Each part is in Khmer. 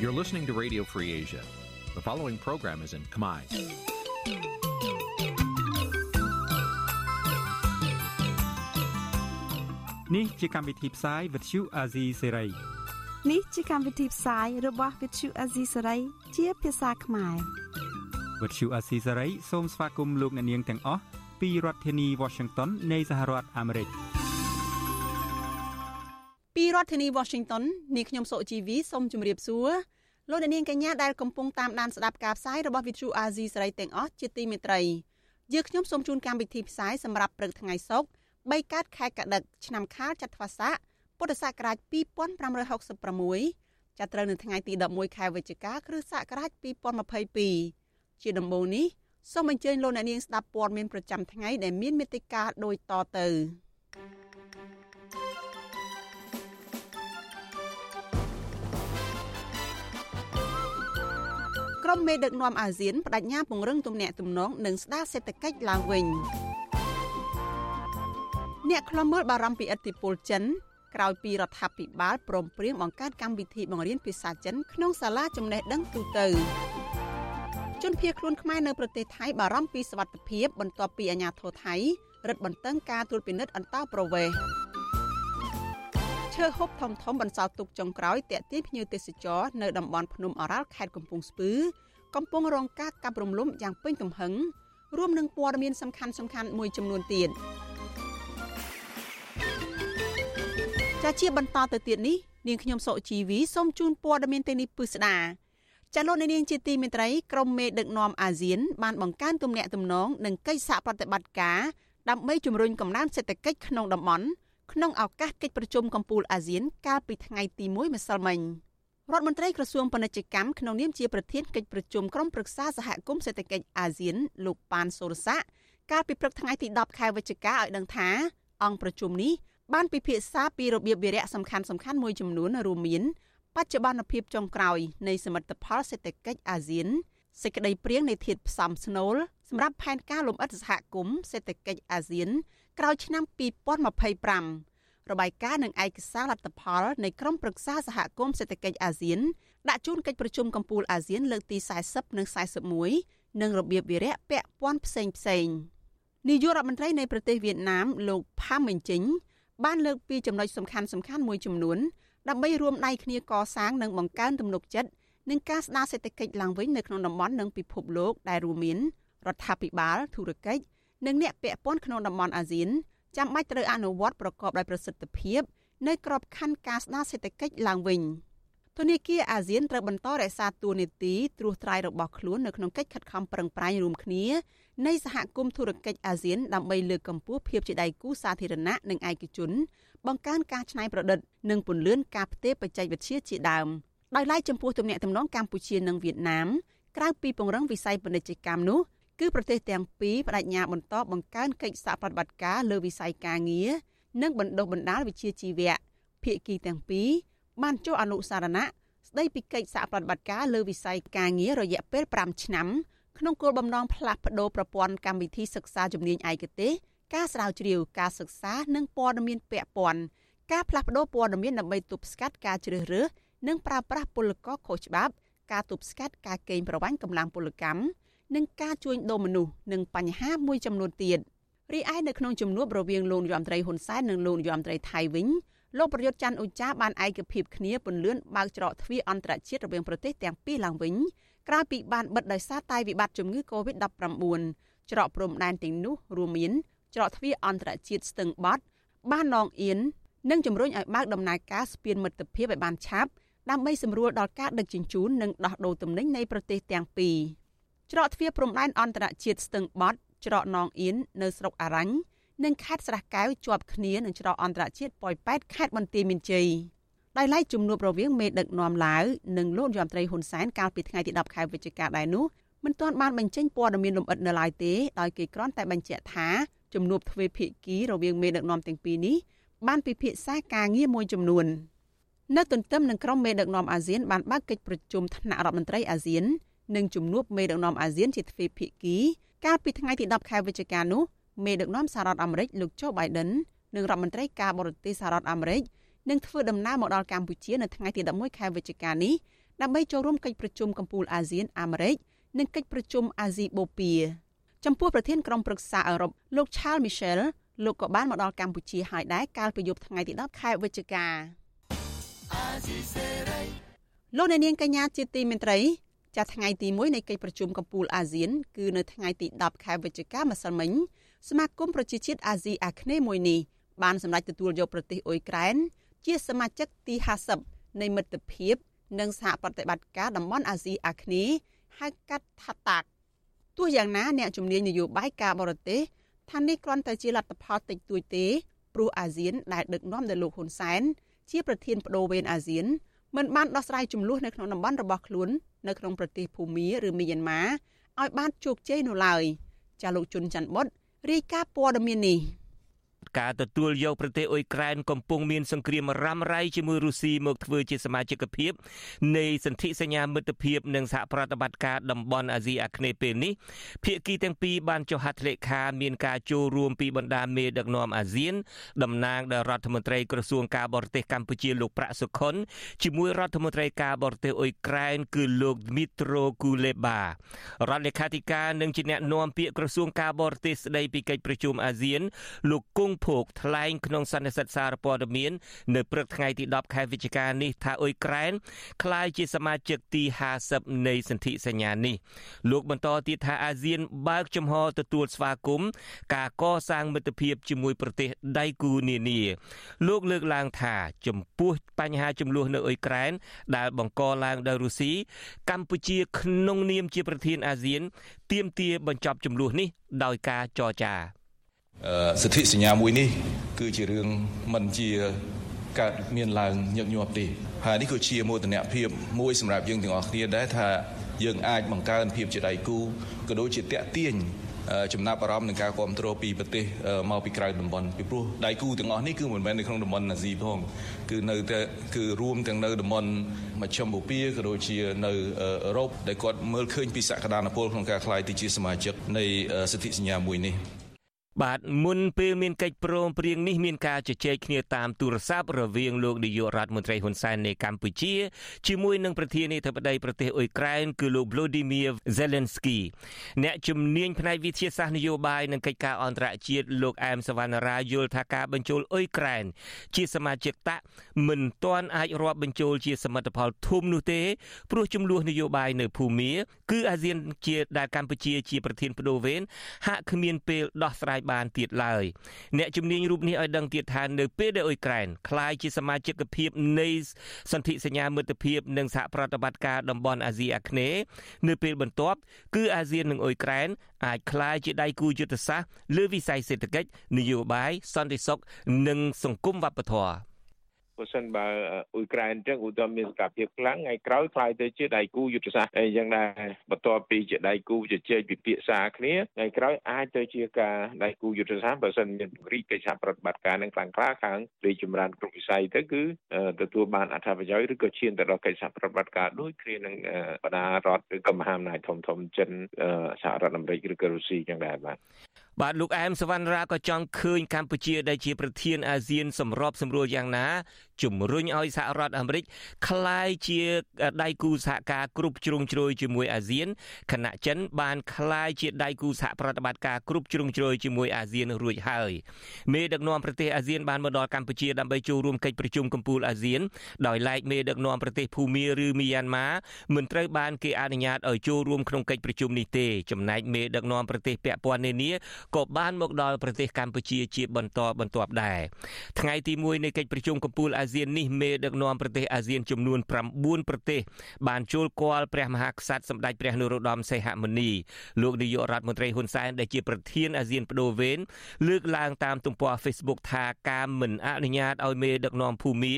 You're listening to Radio Free Asia. The following program is in Khmer. នេះជាកម្មវិធីផ្សាយ Vuthu Azizi Serai នេះជាកម្មវិធីផ្សាយរបស់ Vuthu Azizi Serai ជាភាសាខ្មែរ Vuthu Azizi Serai សូមស្វាគមន៍លោកអ្នកនាងទាំងអស់ពីរដ្ឋធានី Washington នៃសហរដ្ឋអាមេរិកពីរដ្ឋធានី Washington នាងខ្ញុំសុជីវីសូមជម្រាបសួរ លោកអ្នកនាងកញ្ញាដែលកំពុងតាមដានស្ដាប់ការផ្សាយរបស់ Vuthu Azizi Serai ទាំងអស់ជាទីមេត្រីយើខ្ញុំសូមជូនកម្មវិធីផ្សាយសម្រាប់ព្រឹកថ្ងៃសុក្រ3កើតខែកដឹកឆ្នាំខាលចត្វាស័កពុទ្ធសករាជ2566ចាប់ត្រូវនៅថ្ងៃទី11ខែវិច្ឆិកាគ្រិស្តសករាជ2022ជាដំបូងនេះសូមអញ្ជើញលោកអ្នកនាងស្ដាប់ព័ត៌មានប្រចាំថ្ងៃដែលមានមេត្តាដូចតទៅ ក្រុមមេដឹកនាំអាស៊ានបដិញ្ញាពង្រឹងទំនាក់ទំនងនិងស្ដារសេដ្ឋកិច្ចឡើងវិញអ្នកខ្លំមើលបារម្ភពីឥទ្ធិពលចិនក្រោយពីរដ្ឋាភិបាលព្រមព្រៀងបង្កើតកម្មវិធីបង្រៀនភាសាចិនក្នុងសាលាចំណេះដឹងទូទៅជនភៀសខ្លួនខ្មែរនៅប្រទេសថៃបារម្ភពីសវត្ថិភាពបន្ទាប់ពីអាញាធរថៃរឹតបន្តឹងការត្រួតពិនិត្យអន្តោប្រវេសន៍ ឈើហូបធំធំបន្សល់ទុកចុងក្រោយតាក់ទាញភ្ញៀវទេសចរនៅតំបន់ភ្នំអរ៉ាល់ខេត្តកំពង់ស្ពឺកំពុងរងការកាប់រំលំយ៉ាងពេញទំហឹងរួមនឹងព័ត៌មានសំខាន់ៗមួយចំនួនទៀតចាជាបន្តទៅទៀតនេះនាងខ្ញុំសុជីវីសូមជូនព័ត៌មានទាំងនេះពិស្ដាចាលោកនាងជាទីមេត្រីក្រុមមេដឹកនាំអាស៊ាន បានបង្កើនទំនាក់ទំនងនិងកិច្ចសហប្រតិបត្តិការដើម្បីជំរុញកំណើនសេដ្ឋកិច្ចក្នុងតំបន់ ក្នុងឱកាសកិច្ចប្រជុំកំពូលអាស៊ាន កាលពីថ្ងៃទី1ម្សិលមិញរដ្ឋមន្ត្រីក្រសួងពាណិជ្ជកម្មក្នុងនាមជាប្រធានកិច្ចប្រជុំក្រុមប្រឹក្សាសហគមន៍សេដ្ឋកិច្ចអាស៊ាន លោកប៉ានសូរស័កកាលពីព្រឹកថ្ងៃទី10ខែវិច្ឆិកាឲ្យដឹងថាអង្គប្រជុំនេះបានពិភាក្សាពីរបៀបវិរៈសំខាន់សំខាន់មួយចំនួនរួមមានបច្ចុប្បន្នភាពចុងក្រោយនៃសមិទ្ធផលសេដ្ឋកិច្ចអាស៊ានសេចក្តីព្រៀងនៃធាតុផ្សំស្នូលសម្រាប់ផែនការលំអិតសហគមន៍សេដ្ឋកិច្ចអាស៊ាន ក្រោយឆ្នាំ2025របាយការណ៍និងឯកសារលទ្ធផលនៃក្រុមប្រឹក្សាសហគមន៍សេដ្ឋកិច្ចអាស៊ានដាក់ជូនកិច្ចប្រជុំកំពូលអាស៊ានលើកទី40និង41និងរបៀបវិរៈពាក់ព័ន្ធផ្សេងផ្សេងនាយករដ្ឋមន្ត្រីនៃប្រទេសវៀតណាមលោកផាមិញជិញបានលើកពីចំណុចសំខាន់សំខាន់មួយចំនួនដើម្បីរួមដៃគ្នាកសាងនិងបង្កើនទំនុកចិត្តនិងការស្ដារសេដ្ឋកិច្ចឡើងវិញនៅក្នុងតំបន់និងពិភពលោកដែលរួមមានរដ្ឋាភិបាលធុរកិច្ច និងអ្នកពាក់ព័ន្ធក្នុងតំបន់អាស៊ានចាំបាច់ត្រូវអនុវត្តប្រកបដោយប្រសិទ្ធភាពនៅក្របខ័ណ្ឌការស្ដារសេដ្ឋកិច្ចឡើងវិញ។ធនាគារអាស៊ានត្រូវបន្តរក្សាតួនាទីត្រួសត្រាយរបស់ខ្លួននៅក្នុងកិច្ចខិតខំប្រឹងប្រែងរួមគ្នានៃសហគមន៍ធុរកិច្ចអាស៊ានដើម្បីលើកកម្ពស់ភាពជាដៃគូសាធារណៈនិងឯកជន បង្កើនការច្នៃប្រឌិត និងពន្លឿនការផ្ទេរបច្ចេកវិទ្យាជាដើមដោយឡែកចំពោះទំនាក់ទំនងកម្ពុជានិងវៀតណាមក្រៅពីពង្រឹងវិស័យពាណិជ្ជកម្មនោះ គឺប្រទេសទាំងពីរបដិញ្ញាបន្តបង្កើនកិច្ចសហប្រតិបត្តិការលើវិស័យការងារនិងបណ្ដុះបណ្ដាលវិជ្ជាជីវៈភាគីទាំងពីរបានចុះអនុសារណៈស្ដីពីកិច្ចសហប្រតិបត្តិការលើវិស័យការងាររយៈពេល5ឆ្នាំក្នុងគោលបំណងផ្លាស់ប្តូរប្រព័ន្ធកម្មវិធីសិក្សាជំនាញឯកទេសការស្រាវជ្រាវការសិក្សានិងព័ត៌មានពាក់ព័ន្ធការផ្លាស់ប្តូរព័ត៌មានដើម្បីទប់ស្កាត់ការជ្រើសរើសនិងប្រើប្រាស់ពលករខុសច្បាប់ការទប់ស្កាត់ការកេងប្រវ័ញ្ចកម្លាំងពលកម្ម និងការជួញដូរមនុស្សនិងបញ្ហាមួយចំនួនទៀតរីឯនៅក្នុងជំនួបរវាងលោកនាយរដ្ឋមន្ត្រីហ៊ុនសែននិងលោកនាយរដ្ឋមន្ត្រីថៃវិញលោកប្រយុទ្ធច័ន្ទអ៊ុចាបានឯកភាពគ្នាពន្លឿនបើកច្រកទ្វារអន្តរជាតិរវាងប្រទេសទាំងពីរឡើងវិញក្រោយពីបានបិទដោយសារតែវិបត្តិជំងឺ Covid-19 ច្រកព្រំដែនទាំងនោះរួមមានច្រកទ្វារអន្តរជាតិស្ទឹងបត់បាននងអៀននិងជំរុញឲ្យបើកដំណើរការស្ពានមិត្តភាពឲ្យបានឆាប់ដើម្បីសម្រួលដល់ការដឹកជញ្ជូននិងដោះដូរទំនិញនៃប្រទេសទាំងពីរ ច្រកទ្វារព្រំដែនអន្តរជាតិស្ទឹងបត់ច្រកនងអៀននៅស្រុកអរ៉ាញ់និងខេត្តស្រះកែវជាប់គ្នានឹងច្រកអន្តរជាតិប៉ោយប៉ែតខេត្តបន្ទាយមានជ័យដោយឡែកជំនួបរវាងមេដឹកនាំឡាវនិងលោកយមត្រីហ៊ុនសែនកាលពីថ្ងៃទី10ខែវិច្ឆិកាដែរនោះមិនទាន់បានបញ្ចេញព័ត៌មានលម្អិតនៅឡើយទេដោយគេគ្រាន់តែបញ្ជាក់ថាជំនួបទ្វេភាគីរវាងមេដឹកនាំទាំងពីរនេះបានពិភាក្សាការងារមួយចំនួននៅទន្ទឹមនឹងក្រុមមេដឹកនាំអាស៊ានបានបើកកិច្ចប្រជុំថ្នាក់រដ្ឋមន្ត្រីអាស៊ាន និងជំនួបមេដឹកនាំអាស៊ានជាទ្វេភាគីកាលពីថ្ងៃទី10ខែវិច្ឆិកានោះមេដឹកនាំសហរដ្ឋអាមេរិកលោកโจ Biden និងរដ្ឋមន្ត្រីការបរទេសសហរដ្ឋអាមេរិកនឹងធ្វើដំណើរមកដល់កម្ពុជានៅថ្ងៃទី11ខែវិច្ឆិកានេះដើម្បីចូលរួមកិច្ចប្រជុំកំពូលអាស៊ានអាមេរិកនិងកិច្ចប្រជុំអាស៊ីបូព៌ាចំពោះប្រធានក្រុមប្រឹក្សាអឺរ៉ុបលោក Charles Michel លោកក៏បានមកដល់កម្ពុជាហើយដែរកាលពីយប់ថ្ងៃទី10ខែវិច្ឆិកាលោកអ្នកនាងកញ្ញាជាទីមេត្រី ចាត់ថ្ងៃទី1នៃកិច្ចប្រជុំកំពូលអាស៊ាន គឺនៅថ្ងៃទី10ខែវិច្ឆិកាម្សិលមិញសមាគមប្រជាជាតិអាស៊ីអាគ្នេយ៍មួយនេះបានសម្រេចទទួលយកប្រទេសអ៊ុយក្រែន ជាសមាជិកទី50នៃមិត្តភាព និងសហប្រតិបត្តិការតំបន់អាស៊ីអាគ្នេយ៍ហៅកាត់ថាតាក់ទោះយ៉ាងណាអ្នកជំនាញនយោបាយការបរទេសថានេះគ្រាន់តែជាលទ្ធផលតិចតួចទេព្រោះអាស៊ានដែលដឹកនាំដោយលោកហ៊ុនសែនជាប្រធានបដូវវេនអាស៊ានមិនបានដោះស្រាយចំនួននៅក្នុងតំបន់របស់ខ្លួន នៅក្នុងប្រទេសភូមាឬមីយ៉ាន់ម៉ាឲ្យបានជោគជ័យនៅឡើយចាលោកជុនច័ន្ទបុតរាយការណ៍ព័ត៌មាននេះ ការទទួលយកប្រទេសអ៊ុយក្រែនកំពុងមានសង្គ្រាមរ៉ាំរ៉ៃជាមួយរុស្ស៊ីមកធ្វើជាសមាជិកភាពនៃសន្ធិសញ្ញាមិត្តភាពនិងសហប្រតិបត្តិការតំបន់អាស៊ីអាគ្នេយ៍ពេលនេះភាគីទាំងពីរបានចុះហត្ថលេខាមានការចូលរួមពីបណ្ដាមេដឹកនាំអាស៊ានតំណាងដល់រដ្ឋមន្ត្រីក្រសួងការបរទេសកម្ពុជាលោកប្រាក់សុខុនជាមួយរដ្ឋមន្ត្រីការបរទេសអ៊ុយក្រែនគឺលោកឌ្មីត្រូគូលេបារដ្ឋលេខាធិការនិងជាអ្នកនាំពាក្យក្រសួងការបរទេសស្ដីពីកិច្ចប្រជុំអាស៊ានលោកគង់ភោគថ្លែងក្នុងសន្និសីទសារព័ត៌មាននៅព្រឹកថ្ងៃទី10ខែវិច្ឆិកានេះថាអ៊ុយក្រែនក្លាយជាសមាជិកទី50នៃសន្ធិសញ្ញានេះលោកបន្តទៀតថាអាស៊ានបើកចំហទទួលស្វាគមន៍ការកសាងមិត្តភាពជាមួយប្រទេសដៃគូនានាលោកលើកឡើងថាចំពោះបញ្ហាចំនួននៅអ៊ុយក្រែនដែលបង្កឡើងដោយរុស្ស៊ីកម្ពុជាក្នុងនាមជាប្រធានអាស៊ានទាមទារបញ្ចប់ចំនួននេះដោយការចរចា សិទ្ធិសញ្ញាមួយនេះគឺជារឿងមិនជាកើតមានឡើងញឹកញាប់ទេហើយនេះគឺជាមោទនភាពមួយសម្រាប់យើងទាំងអស់គ្នាដែរថាយើងអាចបង្កើនភាពជាដៃគូក៏ដូចជាតាក់ទាញចំណាប់អារម្មណ៍នឹងការគ្រប់គ្រងពីប្រទេសមកពីក្រៅតំបន់ពីព្រោះដៃគូទាំងអស់នេះគឺមិនមែននៅក្នុងតំបន់អាស៊ីផងគឺនៅតែគឺរួមទាំងនៅតំបន់មជ្ឈិមបូព៌ាក៏ដូចជានៅអឺរ៉ុបដែលគាត់មើលឃើញពីសក្តានុពលក្នុងការក្លាយទៅជាសមាជិកនៃសន្ធិសញ្ញាមួយនេះ បាទមុនពេលមានកិច្ចព្រមព្រៀងនេះមានការជជែកគ្នាតាមទូរស័ព្ទរវាងលោកនាយករដ្ឋមន្ត្រីហ៊ុនសែននៃកម្ពុជាជាមួយនឹងប្រធានាធិបតីប្រទេសអ៊ុយក្រែនគឺលោក Volodymyr Zelensky អ្នកជំនាញផ្នែកវិទ្យាសាស្ត្រនយោបាយនិងកិច្ចការអន្តរជាតិលោកអែមសវណ្ណរាយល់ថាការបញ្ចូលអ៊ុយក្រែនជាសមាជិកតាក់មិនទាន់អាចរាប់បញ្ចូលជាសមិទ្ធផលធំនោះទេព្រោះចំនួននយោបាយនៅភូមាគឺអាស៊ានជាដែលកម្ពុជាជាប្រធានបដូវវេនហាក់គ្មានពេលដោះស្រាយបានទៀតឡើយអ្នកជំនាញរូបនេះឲ្យដឹងទៀតថានៅពេលដែលអ៊ុយក្រែនក្លាយជាសមាជិកភាពនៃសន្ធិសញ្ញាមិត្តភាពនិងសហប្រតិបត្តិការតំបន់អាស៊ីអាគ្នេយ៍នៅពេលបន្ទាប់គឺអាស៊ាននិងអ៊ុយក្រែនអាចក្លាយជាដៃគូយុទ្ធសាស្ត្រលើវិស័យសេដ្ឋកិច្ចនយោបាយសន្តិសុខនិងសង្គមវប្បធម៌ បើសិនបើអ៊ុយក្រែនអញ្ចឹងឧទាហរណ៍មានសកម្មភាពខ្លាំងថ្ងៃក្រោយខ្លាយទៅជាដៃគូយុទ្ធសាស្ត្រអីយ៉ាងដែរបន្ទាប់ពីជាដៃគូជជែកពិភាក្សាគ្នាថ្ងៃក្រោយអាចទៅជាការដៃគូយុទ្ធសាស្ត្របើសិនមានពង្រីកកិច្ចសហប្រតិបត្តិការនឹងខ្លាំងក្លាខាងរីចម្រើនគ្រប់វិស័យទៅគឺទទួលបានអត្ថប្រយោជន៍ឬក៏ឈានទៅដល់កិច្ចសហប្រតិបត្តិការដូចគ្នានឹងបណ្ដារដ្ឋឬក៏មហាអំណាចធំធំចិនសហរដ្ឋអាមេរិកឬក៏រុស្ស៊ីយ៉ាងដែរបាទបាទលោកអែមសវណ្ណរាក៏ចង់ឃើញកម្ពុជាដែលជាប្រធានអាស៊ានសម្របសម្រួលយ៉ាងណា ជំរុញឲ្យសហរដ្ឋអាមេរិកក្លាយជាដៃគូសហការគ្រប់ជ្រុងជ្រោយជាមួយអាស៊ានខណៈចិនបានក្លាយជាដៃគូសហប្រតិបត្តិការគ្រប់ជ្រុងជ្រោយជាមួយអាស៊ានរួចហើយមេដឹកនាំប្រទេសអាស៊ានបានមកដល់កម្ពុជាដើម្បីចូលរួមកិច្ចប្រជុំកំពូលអាស៊ានដោយឡែកមេដឹកនាំប្រទេសភូមាឬមីយ៉ាន់ម៉ាមិនត្រូវបានគេអនុញ្ញាតឲ្យចូលរួមក្នុងកិច្ចប្រជុំនេះទេចំណែកមេដឹកនាំប្រទេសពាក់ព័ន្ធនានាក៏បានមកដល់ប្រទេសកម្ពុជាជាបន្តបន្ទាប់ដែរថ្ងៃទី1នៃកិច្ចប្រជុំកំពូលអាស៊ាននេះមេដឹកនាំប្រទេសអាស៊ានចំនួន9ប្រទេសបានចូលគាល់ព្រះមហាក្សត្រសម្ដេចព្រះនរោត្តមសីហមុនីលោកនាយករដ្ឋមន្ត្រីហ៊ុនសែនដែលជាប្រធានអាស៊ានបដូវវេនលើកឡើងតាមទំព័រ Facebook ថាការមិនអនុញ្ញាតឲ្យមេដឹកនាំភូមា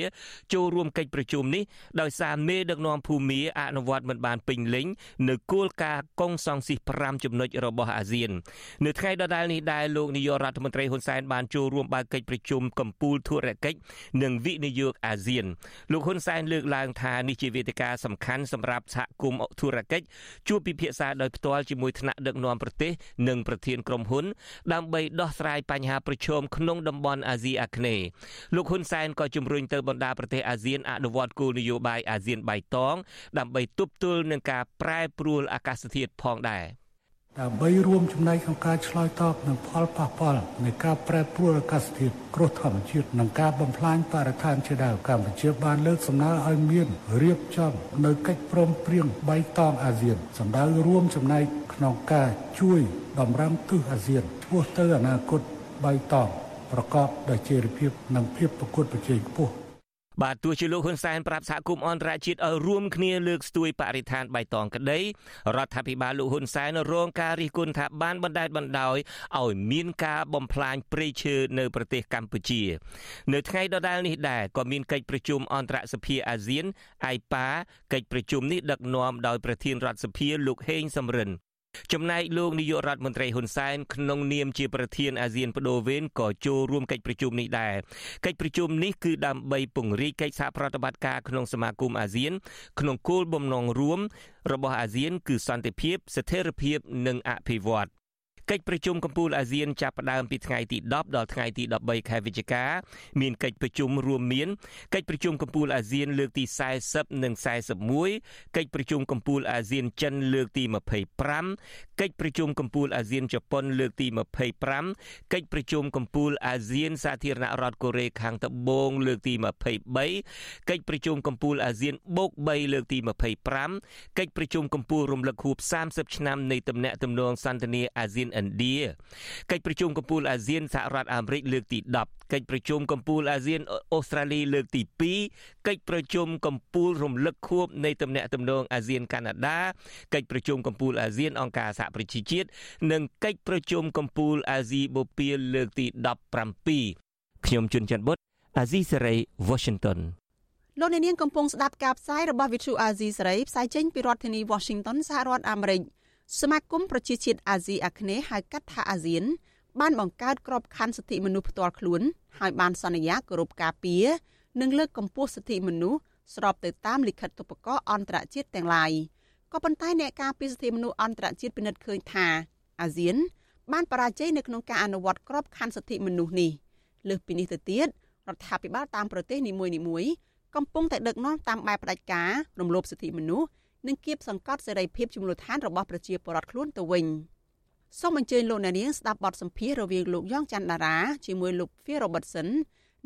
ចូលរួមកិច្ចប្រជុំនេះដោយសារមេដឹកនាំភូមាអនុវត្តមិនបានពេញលេញនៅគោលការណ៍កុងសង្ស៊ីស5ចំណុចរបស់អាស៊ាន នៅថ្ងៃដដែលនេះដែរលោកនាយករដ្ឋមន្ត្រីហ៊ុនសែនបានចូលរួមបើកកិច្ចប្រជុំកម្ពុជាធុរកិច្ចនិងវិនិយោយកអាស៊ានលោកហ៊ុនសែនលើកឡើងថានេះជាវេទិកាសំខាន់សម្រាប់សហគមន៍ធុរកិច្ចជួបពិភាក្សាដោយផ្ទាល់ជាមួយថ្នាក់ដឹកនាំប្រទេសនិងប្រធានក្រុមហ៊ុន ដើម្បីដោះស្រាយបញ្ហាប្រឈមក្នុងតំបន់អាស៊ីអាគ្នេយ៍លោកហ៊ុនសែនក៏ជំរុញទៅបណ្ដាប្រទេសអាស៊ានអនុវត្តគោលនយោបាយអាស៊ានបៃតងដើម្បីទប់ទល់នឹងការប្រែប្រួលអាកាសធាតុផងដែរ ដើម្បីរួមចំណែកក្នុងការឆ្លើយតបនឹងផលប៉ះពាល់នៃការប្រែប្រួលអាកាសធាតុគ្រោះធម្មជាតិនិងការបំផ្លាញបរិស្ថានជាដើមកម្ពុជាបានលើកសំណើឲ្យមានរៀបចំនៅកិច្ចព្រមព្រៀងបៃតងអាស៊ានសម្ដៅរួមចំណែកក្នុងការជួយតម្រង់ទិសអាស៊ានឆ្ពោះទៅអនាគតបៃតងប្រកបដោយចីរភាពនិងភាពប្រកួតប្រជែងខ្ពស់ បាទទោះជាលោកហ៊ុនសែនប្រាប់សហគមន៍អន្តរជាតិឲ្យរួមគ្នាលើកស្ទួយបរិស្ថានបៃតងក្តីរដ្ឋាភិបាលលោកហ៊ុនសែនរងការរិះគន់ថាបានបណ្តែតបណ្តោយឲ្យមានការបំផ្លាញព្រៃឈើនៅប្រទេសកម្ពុជា នៅថ្ងៃដដែលនេះដែរក៏មានកិច្ចប្រជុំអន្តរសភាអាស៊ានអៃប៉ាកិច្ចប្រជុំនេះដឹកនាំដោយប្រធានរដ្ឋសភាលោកហេងសំរិន ចំណែកលោកនាយករដ្ឋមន្ត្រីហ៊ុនសែនក្នុងនាមជាប្រធានអាស៊ានបដូវវេនក៏ចូលរួមកិច្ចប្រជុំនេះដែរកិច្ចប្រជុំនេះគឺដើម្បីពង្រីកកិច្ចសហប្រតិបត្តិការក្នុងសមាគមអាស៊ាន ក្នុងគោលបំណងរួមរបស់អាស៊ាន គឺសន្តិភាព ស្ថិរភាពនិងអភិវឌ្ឍ កិច្ចប្រជុំកំពូលអាស៊ានចាប់ផ្ដើមពីថ្ងៃទី10ដល់ថ្ងៃទី13ខែវិច្ឆិកាមានកិច្ចប្រជុំរួមមានកិច្ចប្រជុំកំពូលអាស៊ានលើកទី40និង41កិច្ចប្រជុំកំពូលអាស៊ានចិនលើកទី25កិច្ចប្រជុំកំពូលអាស៊ានជប៉ុនលើកទី25កិច្ចប្រជុំកំពូលអាស៊ានសាធារណរដ្ឋកូរ៉េខាងត្បូងលើកទី23កិច្ចប្រជុំកំពូលអាស៊ានបូក3លើកទី25កិច្ចប្រជុំកំពូលរំលឹកខួប30ឆ្នាំនៃទំនាក់ទំនងសន្តិនិកអាស៊ានឥណ្ឌាកិច្ចប្រជុំកំពូលអាស៊ានសហរដ្ឋអាមេរិកលើកទី10កិច្ចប្រជុំកំពូលអាស៊ានអូស្ត្រាលីលើកទី2កិច្ចប្រជុំកំពូលរំលឹកខួបនៃទំនាក់ទំនងអាស៊ានកាណាដាកិច្ចប្រជុំកំពូលអាស៊ានអង្គការសហប្រជាជាតិនិងកិច្ចប្រជុំកំពូលអាស៊ីបូព៌ាលើកទី17ខ្ញុំជួនច័ន្ទបុតអាស៊ីសេរី Washington លោកអ្នកនាងកំពុងស្ដាប់ការផ្សាយរបស់ Vithu Azizi សេរីផ្សាយចេញពីរដ្ឋធានី Washington សហរដ្ឋអាមេរិក។ សមាគមប្រជាជាតិអាស៊ីអាគ្នេយ៍ហៅកាត់ថាអាស៊ាន បានបង្កើតក្របខ័ណ្ឌសិទ្ធិមនុស្សផ្ទាល់ខ្លួនហើយបានសន្យាគោរពការពារនិងលើកកម្ពស់សិទ្ធិមនុស្សស្របទៅតាមលិខិតទុបកោអន្តរជាតិទាំងឡាយក៏ប៉ុន្តែអ្នកការពារសិទ្ធិមនុស្សអន្តរជាតិពិនិត្យឃើញថាអាស៊ាន បានបរាជ័យនៅក្នុងការអនុវត្តក្របខ័ណ្ឌសិទ្ធិមនុស្សនេះលើសពីនេះទៅទៀតរដ្ឋាភិបាលតាមប្រទេសនីមួយៗកំពុងតែដឹកនាំតាមបែបផ្ដាច់ការរំលោភសិទ្ធិមនុស្ស និងគៀបសង្កត់សេរីភាពជំនួយឋានរបស់ប្រជាពលរដ្ឋខ្លួនទៅវិញសូមអញ្ជើញលោកអ្នកនាងស្ដាប់បទសម្ភាសន៍រវាងលោកយ៉ងច័ន្ទដារាជាមួយលោក Phil Robertson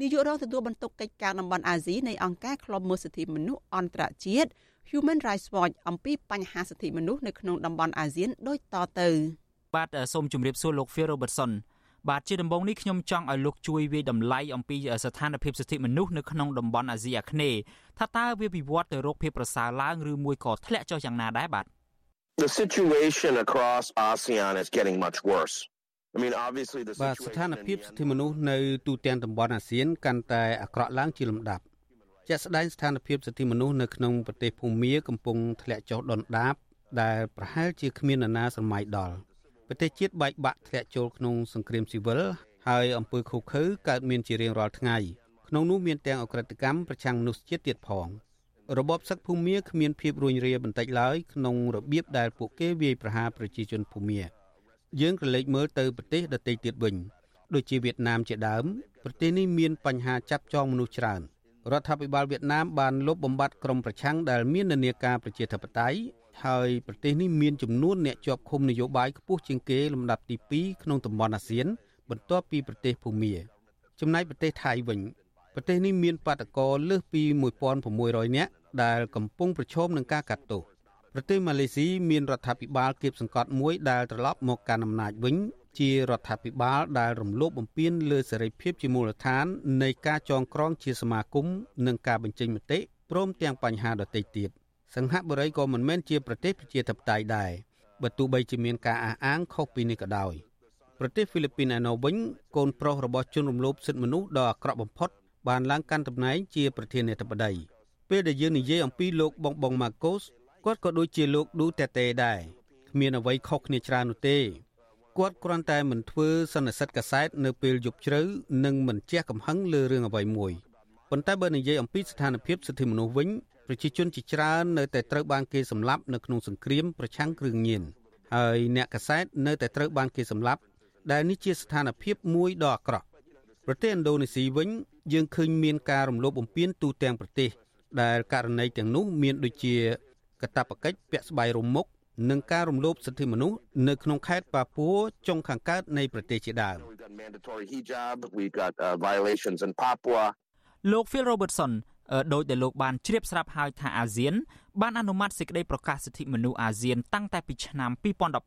នាយករងទទួលបន្ទុកកិច្ចការតំបន់អាស៊ីនៃអង្គការឃ្លាំមើលសិទ្ធិមនុស្សអន្តរជាតិ Human Rights Watch អំពីបញ្ហាសិទ្ធិមនុស្សនៅក្នុងតំបន់អាស៊ានដូចតទៅបាទសូមជម្រាបសួរលោក Phil Robertson បាទជាដំបូងនេះខ្ញុំចង់ឲ្យលោកជួយវាយតម្លៃអំពីស្ថានភាពសិទ្ធិមនុស្សនៅក្នុងតំបន់អាស៊ីអាគ្នេយ៍ថាតើវាវិវត្តទៅរកភាពប្រសើរឡើងឬមួយក៏ធ្លាក់ចុះយ៉ាងណាដែរបាទ The situation across ASEAN is getting much worse. I mean obviously the situation បាទស្ថានភាពសិទ្ធិមនុស្សនៅទូទាំងតំបន់អាស៊ានកាន់តែអាក្រក់ឡើងជាលំដាប់ជាក់ស្ដែងស្ថានភាពសិទ្ធិមនុស្សនៅក្នុងប្រទេសភូមាកំពុងធ្លាក់ចុះដុនដាបដែលប្រហែលជាគ្មាននរណាសម័យដល់ ប្រទេសជាតិបែកបាក់ធ្លាក់ចូលក្នុងសង្គ្រាមស៊ីវិលហើយអំពើឃោរឃៅកើតមានជារៀងរាល់ថ្ងៃក្នុងនោះមានទាំងអក្រិតកម្មប្រឆាំងមនុស្សជាតិទៀតផងរបបសឹកភូមាគ្មានភាពរួញរាបន្តិចឡើយក្នុងរបៀបដែលពួកគេវាយប្រហារប្រជាជនភូមាយើងក៏លេចមើលទៅប្រទេសដទៃទៀតវិញដូចជាវៀតណាមជាដើមប្រទេសនេះមានបញ្ហាចាប់ចងមនុស្សច្រើនរដ្ឋាភិបាលវៀតណាមបានលុបបំបាត់ក្រុមប្រឆាំងដែលមាននានាការប្រជាធិបតេយ្យ ហើយប្រទេសនេះមានចំនួនអ្នកជាប់ឃុំនយោបាយខ្ពស់ជាងគេលំដាប់ទី2ក្នុងតំបន់អាស៊ាន បន្ទាប់ពីប្រទេសភូមាចំណែកប្រទេសថៃវិញប្រទេសនេះមានបាតកោលើសពី1600នាក់ដែលកំពុងប្រឈមនឹងការកាត់ទោសប្រទេសម៉ាឡេស៊ីមានរដ្ឋាភិបាលគៀបសង្កត់មួយដែលត្រឡប់មកកាន់អំណាចវិញ ជារដ្ឋាភិបាលដែលរំលោភបំពានលើសេរីភាពជាមូលដ្ឋាននៃការចងក្រងជាសមាគមនិងការបញ្ចេញមតិព្រមទាំងបញ្ហាដទៃទៀត។ សង្ហបុរីក៏មិនមែនជាប្រទេសប្រជាធិបតេយ្យដែរបើទោះបីជាមានការអះអាងខុសពីនេះក៏ដោយប្រទេសហ្វីលីពីនឯណោវិញកូនប្រុសរបស់ជនរំលោភសិទ្ធិមនុស្សដ៏អាក្រក់បំផុតបានឡើងកាន់តំណែងជាប្រធានាធិបតីពេលដែលយើងនិយាយអំពីលោកបងបងម៉ាកូសគាត់ក៏ដូចជាលោកឌូតេតេដែរគ្មានអ្វីខុសគ្នាច្រើននោះទេគាត់គ្រាន់តែមិនធ្វើសន្និសិទកាសែតនៅពេលយប់ជ្រៅនិងមិនជះកំហឹងលើរឿងអ្វីមួយប៉ុន្តែបើនិយាយអំពីស្ថានភាពសិទ្ធិមនុស្សវិញ ប្រជាជនជាច្រើននៅតែត្រូវបានគេសម្លាប់នៅក្នុងសង្គ្រាមប្រឆាំងគ្រឿងញៀនហើយអ្នកកសែតនៅតែត្រូវបានគេសម្លាប់ដែលនេះជាស្ថានភាពមួយដ៏អាក្រក់ប្រទេសឥណ្ឌូនេស៊ីវិញយើងឃើញមានការរំលោភបំពានទូទាំងប្រទេស ដែលករណីទាំងនោះមានដូចជាកតាបកិច្ចពាក់ស្បៃរុំមុខនិងការរំលោភសិទ្ធិមនុស្សនៅក្នុងខេត្តប៉ាពួរចុងខាងកើតនៃប្រទេសជាដើម mandatory hijab we've got uh, violations in Papua លោក Phil Robertson ដោយដែលលោកបានជ្រាបស្រាប់ហើយថាអាស៊ាន បានអនុម័តសេចក្តីប្រកាសសិទ្ធិមនុស្សអាស៊ានតាំងតែពីឆ្នាំ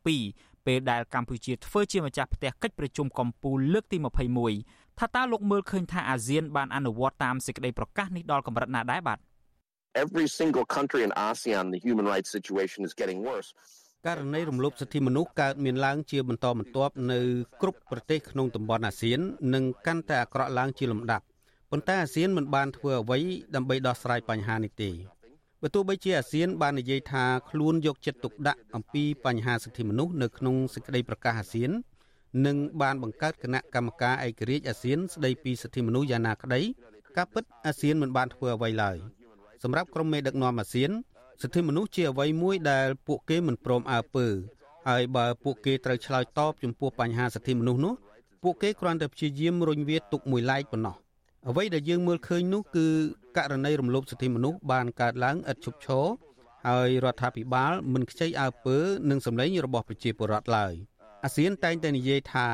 2012ពេលដែលកម្ពុជាធ្វើជាម្ចាស់ផ្ទះកិច្ចប្រជុំកំពូលលើកទី21ថាតើលោកមើលឃើញថាអាស៊ានបានអនុវត្តតាមសេចក្តីប្រកាសនេះដល់កម្រិតណាដែរបាទ Every single country in ASEAN the human rights situation is getting worse ករណីរំលោភសិទ្ធិមនុស្សកើតមានឡើងជាបន្តបន្ទាប់នៅគ្រប់ប្រទេសក្នុងតំបន់អាស៊ាន និងកាន់តែអាក្រក់ឡើងជាលំដាប់ ប៉ុន្តែអាស៊ានមិនបានធ្វើអ្វីដើម្បីដោះស្រាយបញ្ហានេះទេបើទោះបីជាអាស៊ានបាននិយាយថាខ្លួនយកចិត្តទុកដាក់អំពីបញ្ហាសិទ្ធិមនុស្សនៅក្នុងសេចក្តីប្រកាសអាស៊ាននិងបានបង្កើតគណៈកម្មការឯករាជ្យអាស៊ានស្តីពីសិទ្ធិមនុស្សយ៉ាងណាក្តីការពិតអាស៊ានមិនបានធ្វើអ្វីឡើយសម្រាប់ក្រុមមេដឹកនាំអាស៊ានសិទ្ធិមនុស្សជាអ្វីមួយដែលពួកគេមិនព្រមអើពើហើយបើពួកគេត្រូវឆ្លើយតបចំពោះបញ្ហាសិទ្ធិមនុស្សនោះពួកគេគ្រាន់តែព្យាយាមរុញវាទុកមួយឡែកប៉ុណ្ណោះ អ្វីដែលយើងមើលឃើញនោះគឺករណីរំលោភសិទ្ធិមនុស្សបានកើតឡើងឥតឈប់ឈរហើយរដ្ឋាភិបាលមិនខ្ចីអើពើនឹងសម្លេងរបស់ប្រជាពលរដ្ឋឡើយអាស៊ានតែងតែនិយាយថា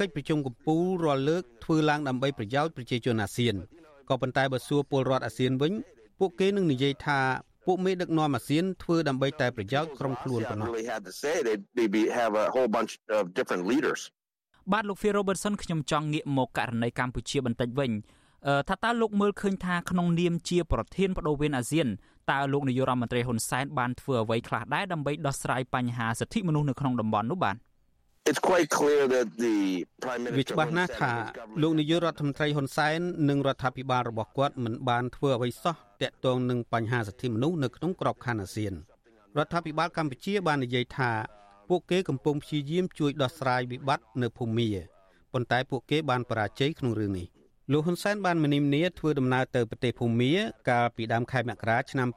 កិច្ចប្រជុំកំពូលរាល់លើកធ្វើឡើងដើម្បីប្រយោជន៍ប្រជាជនអាស៊ានក៏ប៉ុន្តែបើសួរពលរដ្ឋអាស៊ានវិញពួកគេនឹងនិយាយថាពួកមេដឹកនាំអាស៊ានធ្វើដើម្បីតែប្រយោជន៍ក្រុមខ្លួនប៉ុណ្ណោះបាទលោក Phil Robertson ខ្ញុំចង់ងាកមកករណីកម្ពុជាបន្តិចវិញ ថាតើលោកមើលឃើញថាក្នុងនាមជាប្រធានបដូវវេនអាស៊ានតើលោកនាយករដ្ឋមន្ត្រីហ៊ុនសែនបានធ្វើអ្វីខ្លះដែរដើម្បីដោះស្រាយបញ្ហាសិទ្ធិមនុស្សនៅក្នុងតំបន់នោះបាទ It's quite clear that the prime minister វាច្បាស់ណាស់ថាលោកនាយករដ្ឋមន្ត្រីហ៊ុនសែននិងរដ្ឋាភិបាលរបស់គាត់មិនបានធ្វើអ្វីសោះទាក់ទងនឹងបញ្ហាសិទ្ធិមនុស្សនៅក្នុងក្របខ័ណ្ឌអាស៊ានរដ្ឋាភិបាលកម្ពុជាបាននិយាយថាពួកគេកំពុងព្យាយាមជួយដោះស្រាយវិបត្តិនៅភូមាប៉ុន្តែពួកគេបានបរាជ័យក្នុងរឿងនេះ លោកហ៊ុនសែនបានមនីមនីធ្វើដំណើរទៅប្រទេសភូមាកាលពីដើមខែមករាឆ្នាំ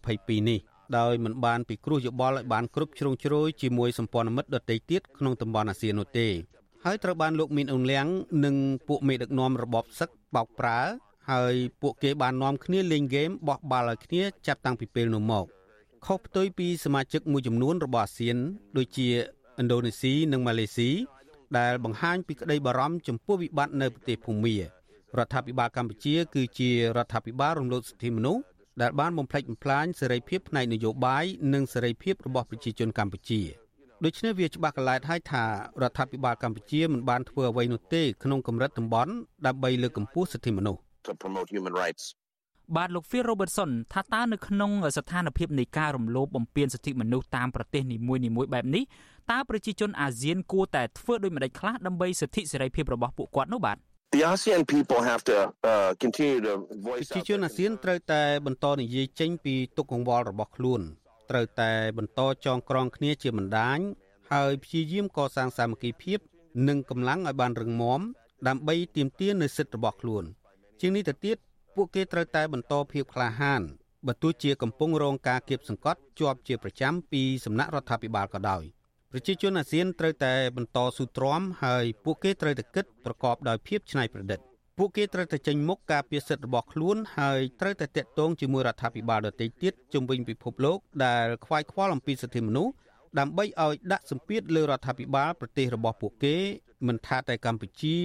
2022នេះដោយមិនបានពិគ្រោះយោបល់ឲ្យបានគ្រប់ជ្រុងជ្រោយជាមួយសម្ព័ន្ធមិត្តដទៃទៀតក្នុងតំបន់អាស៊ាននោះទេហើយត្រូវបានលោកមីនអ៊ុនលៀងនិងពួកមេដឹកនាំរបបសឹកបោកប្រើហើយពួកគេបាននាំគ្នាលេងហ្គេមបោះបាល់ឲ្យគ្នាចាប់តាំងពីពេលនោះមកខុសផ្ទុយពីសមាជិកមួយចំនួនរបស់អាស៊ាន ដូចជាឥណ្ឌូនេស៊ីនិងម៉ាឡេស៊ីដែលបង្ហាញពីក្តីបារម្ភចំពោះវិបត្តិនៅប្រទេសភូមា រដ្ឋាភិបាលកម្ពុជា គឺជារដ្ឋាភិបាលរំលោភសិទ្ធិមនុស្សដែលបានបំផ្លិចបំផ្លាញសេរីភាពផ្នែកនយោបាយនិងសេរីភាពរបស់ប្រជាជនកម្ពុជាដូច្នេះវាច្បាស់កន្លែតហើយថារដ្ឋាភិបាលកម្ពុជាមិនបានធ្វើអ្វីនោះទេក្នុងកម្រិតតំបន់ដើម្បីលើកកម្ពស់សិទ្ធិមនុស្ស to promote human rights បាទលោក Phil Robertson ថាតើនៅក្នុងស្ថានភាពនៃការរំលោភបំពានសិទ្ធិមនុស្សតាមប្រទេសនីមួយៗបែបនេះតើប្រជាជនអាស៊ានគួរតែធ្វើដូចម្តេចខ្លះដើម្បីសិទ្ធិសេរីភាពរបស់ពួកគាត់នោះបាទ The ASEAN people have to uh, continue to voice ប្រជាជនអាស៊ានត្រូវតែបន្តនិយាយចេញពីទុកកង្វល់របស់ខ្លួនត្រូវតែបន្តចងក្រងគ្នាជាបណ្ដាញហើយព្យាយាមកសាងសាមគ្គីភាព និងកម្លាំងឲ្យបានរឹងមាំដើម្បីទាមទារនូវសិទ្ធិរបស់ខ្លួន ជាងនេះទៅទៀតពួកគេត្រូវតែបន្តភាពក្លាហានបើទោះជាកំពុងរងការគៀបសង្កត់ជាប់ជាប្រចាំពីសំណាក់រដ្ឋាភិបាលក៏ដោយ។ ប្រជាជនអាស៊ានត្រូវតែបន្តស៊ូទ្រាំហើយពួកគេត្រូវតែគិតប្រកបដោយភាពច្នៃប្រឌិតពួកគេត្រូវតែចេញមុខការពារសិទ្ធិរបស់ខ្លួនហើយត្រូវតែតាក់ទងជាមួយរដ្ឋាភិបាលដទៃទៀតជំវិញពិភពលោកដែលខ្វាយខ្វល់អំពីសិទ្ធិមនុស្សដើម្បីឲ្យដាក់សម្ពាធលើរដ្ឋាភិបាលប្រទេសរបស់ពួកគេ មិនថាតែកម្ពុជា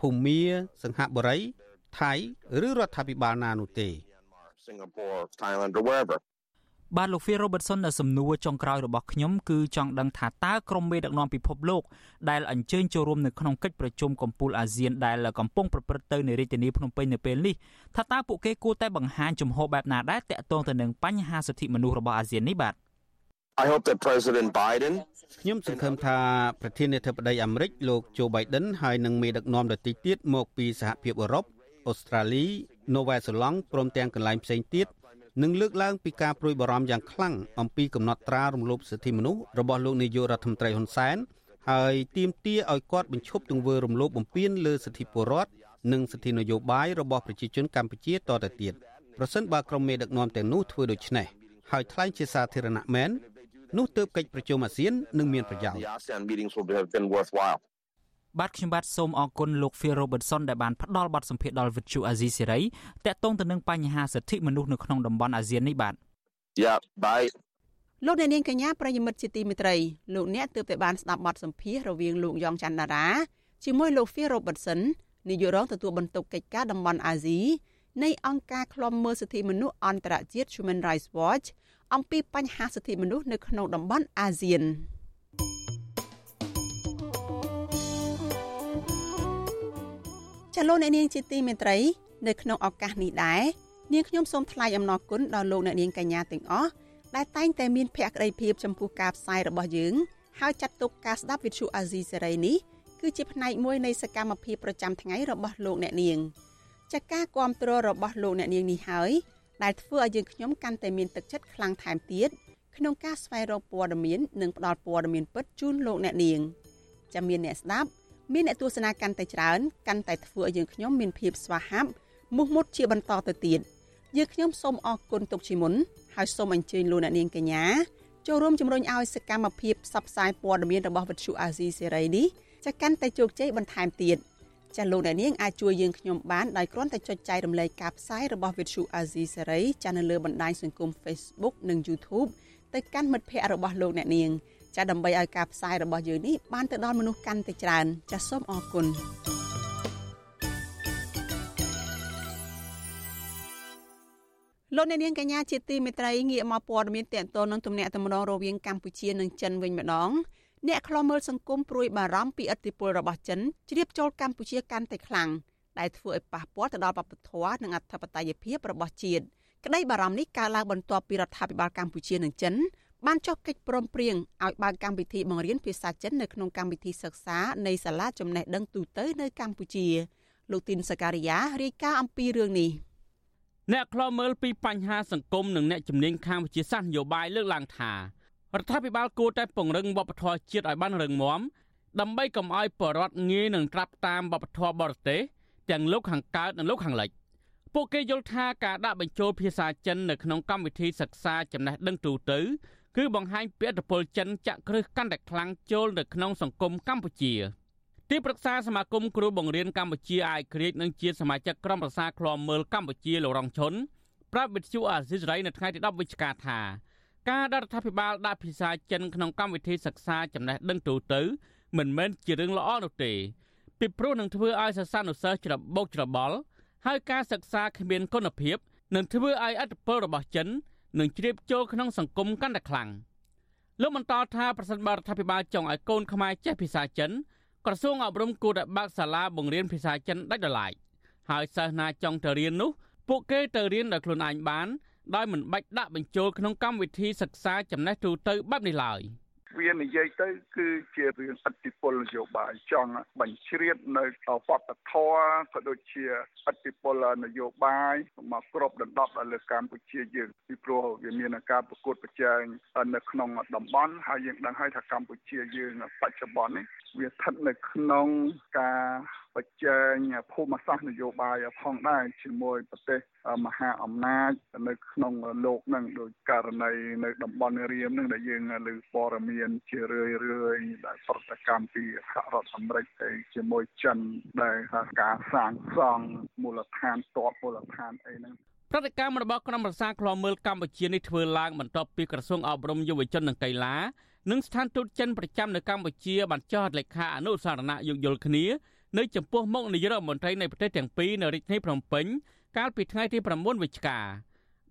ភូមាសង្ហបុរីថៃឬរដ្ឋាភិបាលណានោះទេ Singapore Thailand or wherever បាទលោក Phil Robertson នៅសំណួរចុងក្រោយរបស់ខ្ញុំគឺចង់ដឹងថាតើក្រុមមេដឹកនាំពិភពលោកដែលអញ្ជើញចូលរួមនៅក្នុងកិច្ចប្រជុំកំពូលអាស៊ានដែលកំពុងប្រព្រឹត្តទៅនៅរាជធានីភ្នំពេញនៅពេលនេះថាតើពួកគេគួរតែបង្ហាញជំហរបែបណាដែរតាក់ទងទៅនឹងបញ្ហាសិទ្ធិមនុស្សរបស់អាស៊ាននេះបាទ I hope that President Biden ខ្ញុំសង្ឃឹមថាប្រធានាធិបតីអាមេរិកលោក Joe Biden ហើយនិងមេដឹកនាំដទៃទៀតមកពីសហភាពអឺរ៉ុបអូស្ត្រាលីនូវែលសេឡង់ព្រមទាំងកន្លែងផ្សេងទៀត និងលើកឡើងពីការព្រួយបារម្ភយ៉ាងខ្លាំងអំពីកំណត់ត្រារំលោភសិទ្ធិមនុស្សរបស់លោកនាយករដ្ឋមន្ត្រីហ៊ុនសែនហើយទាមទារឲ្យគាត់បញ្ឈប់ទង្វើរំលោភបំពានលើសិទ្ធិពលរដ្ឋនិងសិទ្ធិនយោបាយរបស់ប្រជាជនកម្ពុជាតទៅទៀតប្រសិនបើក្រុមមេដឹកនាំទាំងនោះធ្វើដូច្នេះហើយថ្លែងជាសាធារណៈមែននោះទើបកិច្ចប្រជុំអាស៊ាននឹងមានប្រយោជន៍ បាទខ្ញុំបាទសូមអរគុណលោក Phil Robertson ដែលបានផ្ដល់បទសម្ភាសន៍ដល់ Vithu Azizi Serai តាក់ទងទៅនឹងបញ្ហាសិទ្ធិមនុស្សនៅក្នុងតំបន់អាស៊ាននេះបាទ Yeah bye លោកអ្នកនាងកញ្ញាប្រិយមិត្តជាទីមេត្រីលោកអ្នកទើបតែបានស្ដាប់បទសម្ភាសន៍រវាងលោកយ៉ងច័ន្ទតារាជាមួយលោក Phil Robertson នាយករងទទួលបន្ទុកកិច្ចការតំបន់អាស៊ីនៃអង្គការឃ្លាំមើលសិទ្ធិមនុស្សអន្តរជាតិ Human Rights Watch អំពីបញ្ហាសិទ្ធិមនុស្សនៅក្នុងតំបន់អាស៊ាន ចលនានាងជាទីមេត្រីនៅក្នុងឱកាសនេះដែរនាងខ្ញុំសូមថ្លែងអំណរគុណដល់លោកអ្នកនាងកញ្ញាទាំងអស់ដែលតែងតែមានភក្ដីភាពចំពោះការផ្សាយរបស់យើងហើយចាត់ទុកការស្ដាប់វិទ្យុអាស៊ីសេរីនេះគឺជាផ្នែកមួយនៃសកម្មភាពប្រចាំថ្ងៃរបស់លោកអ្នកនាងចាការគ្រប់គ្រងរបស់លោកអ្នកនាងនេះហើយដែលធ្វើឲ្យយើងខ្ញុំកាន់តែមានទឹកចិត្តខ្លាំងថែមទៀតក្នុងការស្វែងរកព័ត៌មាននិងផ្តល់ព័ត៌មានពិតជូនលោកអ្នកនាងចាំមានអ្នកស្ដាប់ មានអ្នកទស្សនាកាន់តែច្រើនកាន់តែធ្វើឲ្យយើងខ្ញុំមានភាពស្វាហាប់មោះមុតជាបន្តទៅទៀតយើងខ្ញុំសូមអរគុណទុកជាមុនហើយសូមអញ្ជើញលោកអ្នកនាងកញ្ញាចូលរួមជំរុញឲ្យសកម្មភាពផ្សព្វផ្សាយព័ត៌មានរបស់វិទ្យុអាស៊ីសេរីនេះចាកាន់តែជោគជ័យបន្ថែមទៀតចាលោកអ្នកនាងអាចជួយយើងខ្ញុំបានដោយគ្រាន់តែចុចចែករំលែកការផ្សាយរបស់ Vithu Azizi Serai ចានៅលើបណ្ដាញសង្គម Facebook និង YouTube ទៅកាន់មិត្តភ័ក្តិរបស់លោកអ្នកនាង ចាដើម្បីឲ្យការផ្សាយរបស់យើងនេះបានទៅដល់មនុស្សកាន់តែច្រើន ចាសូមអរគុណលោកអ្នកនាងកញ្ញាជាទីមេត្រីងាកមកព័ត៌មានតកតនឹងទំនាក់ទំនងរវាងកម្ពុជានិងចិនវិញម្ដងអ្នកខ្លាំមើលសង្គមព្រួយបារម្ភពីឥទ្ធិពលរបស់ចិនជ្រាបចូលកម្ពុជាកាន់តែខ្លាំងដែលធ្វើឲ្យប៉ះពាល់ទៅដល់វប្បធម៌និងអធិបតេយ្យភាពរបស់ជាតិក្តីបារម្ភនេះកើតឡើងបន្ទាប់ពីរដ្ឋាភិបាលកម្ពុជានិងចិន បានចុះកិច្ចព្រមព្រៀងឲ្យបើកកម្មវិធីបង្រៀនភាសាចិននៅក្នុងកម្មវិធីសិក្សានៃសាលាចំណេះដឹងទូទៅនៅកម្ពុជាលោកទីនសការីយ៉ារាយការណ៍អំពីរឿងនេះអ្នកខ្លោមើលពីបញ្ហាសង្គមនិងអ្នកជំនាញខាងវិទ្យាសាស្ត្រនយោបាយលើកឡើងថារដ្ឋាភិបាលគួរតែពង្រឹងវប្បធម៌ជាតិឲ្យបានរឹងមាំដើម្បីកុំឲ្យបរដ្ឋងាយនឹងត្រាប់តាមវប្បធម៌បរទេសទាំងលោកខាងកើតនិងលោកខាងលិចពួកគេយល់ថាការដាក់បញ្ចូលភាសាចិននៅក្នុងកម្មវិធីសិក្សាចំណេះដឹងទូទៅ គឺបង្ហាញពីឥទ្ធិពលចិនចាក់គ្រឹះកាន់តែខ្លាំងចូលនៅក្នុងសង្គមកម្ពុជាទីប្រឹក្សាសមាគមគ្រូបង្រៀនកម្ពុជាអាយក្រិចនិងជាសមាជិកក្រុមប្រឹក្សាឃ្លាំមើលកម្ពុជាលោករងឈុនប្រាប់វិទ្យុអាស៊ីសេរីនៅថ្ងៃទី10វិច្ឆិកាថាការដែលរដ្ឋាភិបាលដាក់ភាសាចិនក្នុងកម្មវិធីសិក្សាចំណេះដឹងទូទៅ មិនមែនជារឿងល្អនោះទេពីព្រោះនឹងធ្វើឲ្យសិស្សានុសិស្សច្របូកច្របល់ហើយការសិក្សាគ្មានគុណភាពនឹងធ្វើឲ្យអត្តពលរបស់ចិន នឹងជ្រាបចូលក្នុងសង្គមកាន់តែខ្លាំងលោកបន្តថាប្រសិនបើរដ្ឋាភិបាលចង់ឲ្យកូនខ្មែរចេះភាសាចិនក្រសួងអប់រំគួរតែបើកសាលាបង្រៀនភាសាចិនដាច់ដライហើយសិស្សណាចង់ទៅរៀននោះពួកគេទៅរៀនដោយខ្លួនឯងបានដោយមិនបាច់ដាក់បញ្ចូលក្នុងកម្មវិធីសិក្សាចំណេះទូទៅបែបនេះឡើយ។ វានិយាយទៅគឺជារឿងអតិពលនយោបាយចង់បញ្ជ្រាបនៅវប្បធម៌ក៏ដូចជាអតិពលនយោបាយមកគ្របដណ្ដប់លើកម្ពុជាយើងពីព្រោះវាមានការប្រកួតប្រជែងនៅក្នុងតំបន់ហើយយើងដឹងហើយថាកម្ពុជាយើងបច្ចុប្បន្ននេះវាស្ថិតនៅក្នុងការប្រជែងភូមិសាស្ត្រនយោបាយផងដែរជាមួយប្រទេសមហាអំណាចនៅក្នុងលោកនឹងដោយករណីនៅតំបន់រៀមនឹងដែលយើងលើព័ត៌មានជារឿយរឿយដែលប្រតិកម្មពីសហរដ្ឋអាមេរិកទៅជាមួយចិនដែលការសាងសង់មូលដ្ឋានតបមូលដ្ឋានអីហ្នឹងប្រតិកម្មរបស់ក្រុមប្រឹក្សាឃ្លាំមើលកម្ពុជានេះធ្វើឡើងបន្ទាប់ពីក្រសួងអប់រំយុវជននិងកីឡានិងស្ថានទូតចិនប្រចាំនៅកម្ពុជាបានចុះហត្ថលេខាអនុសារណៈយោគយល់គ្នានៅចំពោះមុខនាយករដ្ឋមន្ត្រីនៃប្រទេសទាំងពីរនៅរាជធានីភ្នំពេញ កាលពីថ្ងៃទី9វិច្ឆិកា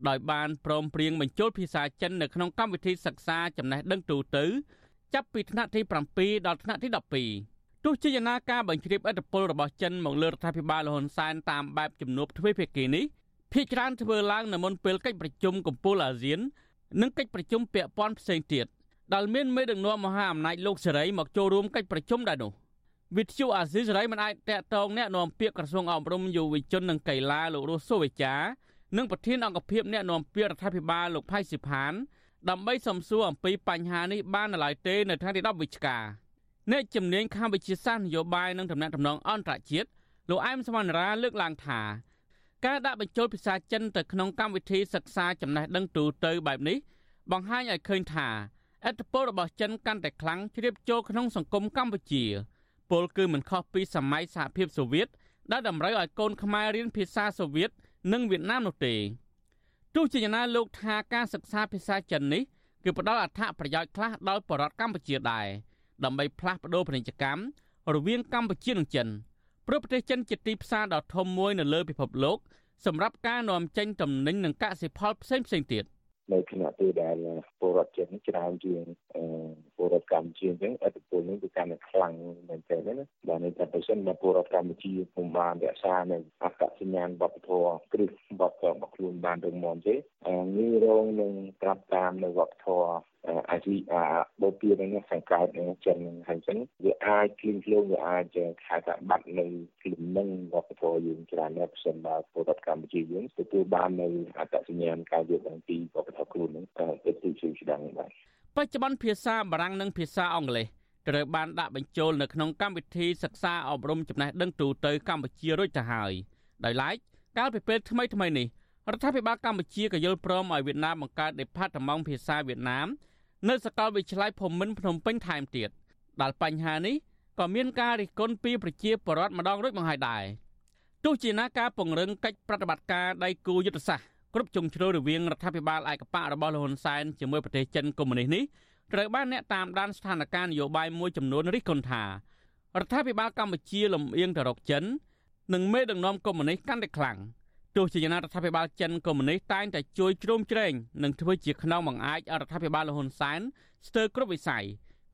ដោយបានព្រមព្រៀងបញ្ចូលភាសាចិននៅក្នុងកម្មវិធីសិក្សាចំណេះដឹងទូទៅ ចាប់ពីថ្នាក់ទី7ដល់ថ្នាក់ទី12ទោះជាយ៉ាងណាការបញ្ជ្រាបឥទ្ធិពលរបស់ចិនមកលើរដ្ឋាភិបាលលហ៊ុនសែនតាមបែបជំនួបទ្វេភាគីនេះភាគច្រើនធ្វើឡើងនៅមុនពេលកិច្ចប្រជុំកំពូលអាស៊ាន និងកិច្ចប្រជុំពាក់ព័ន្ធផ្សេងទៀតដែលមានមេដឹកនាំមហាអំណាចលោកសេរីមកចូលរួមកិច្ចប្រជុំដែរនោះ វិទ្យុអាស៊ីសេរីមិនអាចតាក់ទងអ្នកនាំពាក្យក្រសួងអប់រំយុវជននិងកីឡាលោករស់សូវេចានិងប្រធានអង្គភិបអ្នកនាំពាក្យរដ្ឋាភិបាលលោកផៃសិផានដើម្បីសំសួរអំពីបញ្ហានេះបាននៅឡើយទេនៅថ្ងៃទី10វិច្ឆិកាអ្នកជំនាញខាងវិទ្យាសាស្ត្រនយោបាយនិងតំណែងតំណងអន្តរជាតិលោកអែមសវណ្ណរាលើកឡើងថាការដាក់បញ្ចូលភាសាចិនទៅក្នុងកម្មវិធីសិក្សាចំណេះដឹងទូទៅបែបនេះបង្ហាញឲ្យឃើញថាឥទ្ធិពលរបស់ចិនកាន់តែខ្លាំងជ្រាបចូលក្នុងសង្គមកម្ពុជា ពលគឺមិនខុសពីសម័យសហភាពសូវៀតដែលតម្រូវឲ្យកូនខ្មែររៀនភាសាសូវៀតនិងវៀតណាមនោះទេទោះជាយ៉ាងណាលោកថាការសិក្សាភាសាចិននេះគឺផ្ដល់អត្ថប្រយោជន៍ខ្លះដល់ប្រជារដ្ឋកម្ពុជាដែរដើម្បីផ្លាស់ប្តូរពាណិជ្ជកម្មរវាងកម្ពុជានិងចិនព្រោះប្រទេសចិនជាទីផ្សារដ៏ធំមួយនៅលើពិភពលោកសម្រាប់ការនាំចេញទំនិញនិងកសិផលផ្សេងៗទៀត។នៅខណៈពេលដែលពលរដ្ឋចិនច្រើនជាង ពលរដ្ឋកម្ពុជាអញ្ចឹងអត្តពលនេះគឺកាន់តែខ្លាំងមែនទែនណាបាទនេះតែបើសិនបើពលរដ្ឋកម្ពុជាពុំបានរក្សានៅអត្តសញ្ញាណវប្បធម៌គ្រឹះវប្បធម៌របស់ខ្លួនបានរឹងមាំទេងាយរងនឹងត្រាប់តាមនៅវប្បធម៌អាជីអាបូព៌ានឹងខាងកើតនឹងចិននឹងហើយអញ្ចឹងវាអាចគ្លីងឃ្លងវាអាចខែថាបាត់នៅលំនឹងវប្បធម៌យើងច្រើនណាស់ប្រសិនបើពលរដ្ឋកម្ពុជាយើងទទួលបាននៅអត្តសញ្ញាណការយល់ដឹងពីវប្បធម៌ខ្លួននឹងទៅទីជឿស្ដងបាទ បច្ចុប្បន្នភាសាបារាំងនិងភាសាអង់គ្លេសត្រូវបានដាក់បញ្ចូលនៅក្នុងកម្មវិធីសិក្សាអប់រំចំណេះដឹងទូទៅកម្ពុជារួចទៅហើយដោយឡែកកាលពីពេលថ្មីថ្មីនេះរដ្ឋាភិបាលកម្ពុជាក៏យល់ព្រមឲ្យវៀតណាមបង្កើត Department ភាសាវៀតណាមនៅសាកលវិទ្យាល័យភូមិន្ទភ្នំពេញថែមទៀតដែលបញ្ហានេះក៏មានការរិះគន់ពីប្រជាពលរដ្ឋម្ដងរួចមកហើយដែរទោះជាណាការពង្រឹងកិច្ចប្រតិបត្តិការដៃគូយុទ្ធសាស្ត្រ គ្រប់ជ្រុងជ្រោយរវាងរដ្ឋាភិបាលឯកបករបស់លហ៊ុនសែនជាមួយប្រទេសចិនកុម្មុយនីសនេះត្រូវបានអ្នកតាមដានស្ថានភាពនយោបាយមួយចំនួនរិះគន់ថារដ្ឋាភិបាលកម្ពុជាលំអៀងទៅរកចិននិងមេដឹកនាំកុម្មុយនីសកាន់តែខ្លាំងទោះជាយ៉ាងណារដ្ឋាភិបាលចិនកុម្មុយនីសតែងតែជួយជ្រោមជ្រែងនិងធ្វើជាខ្នងបង្អាចរដ្ឋាភិបាលលហ៊ុនសែនស្ទើរគ្រប់វិស័យ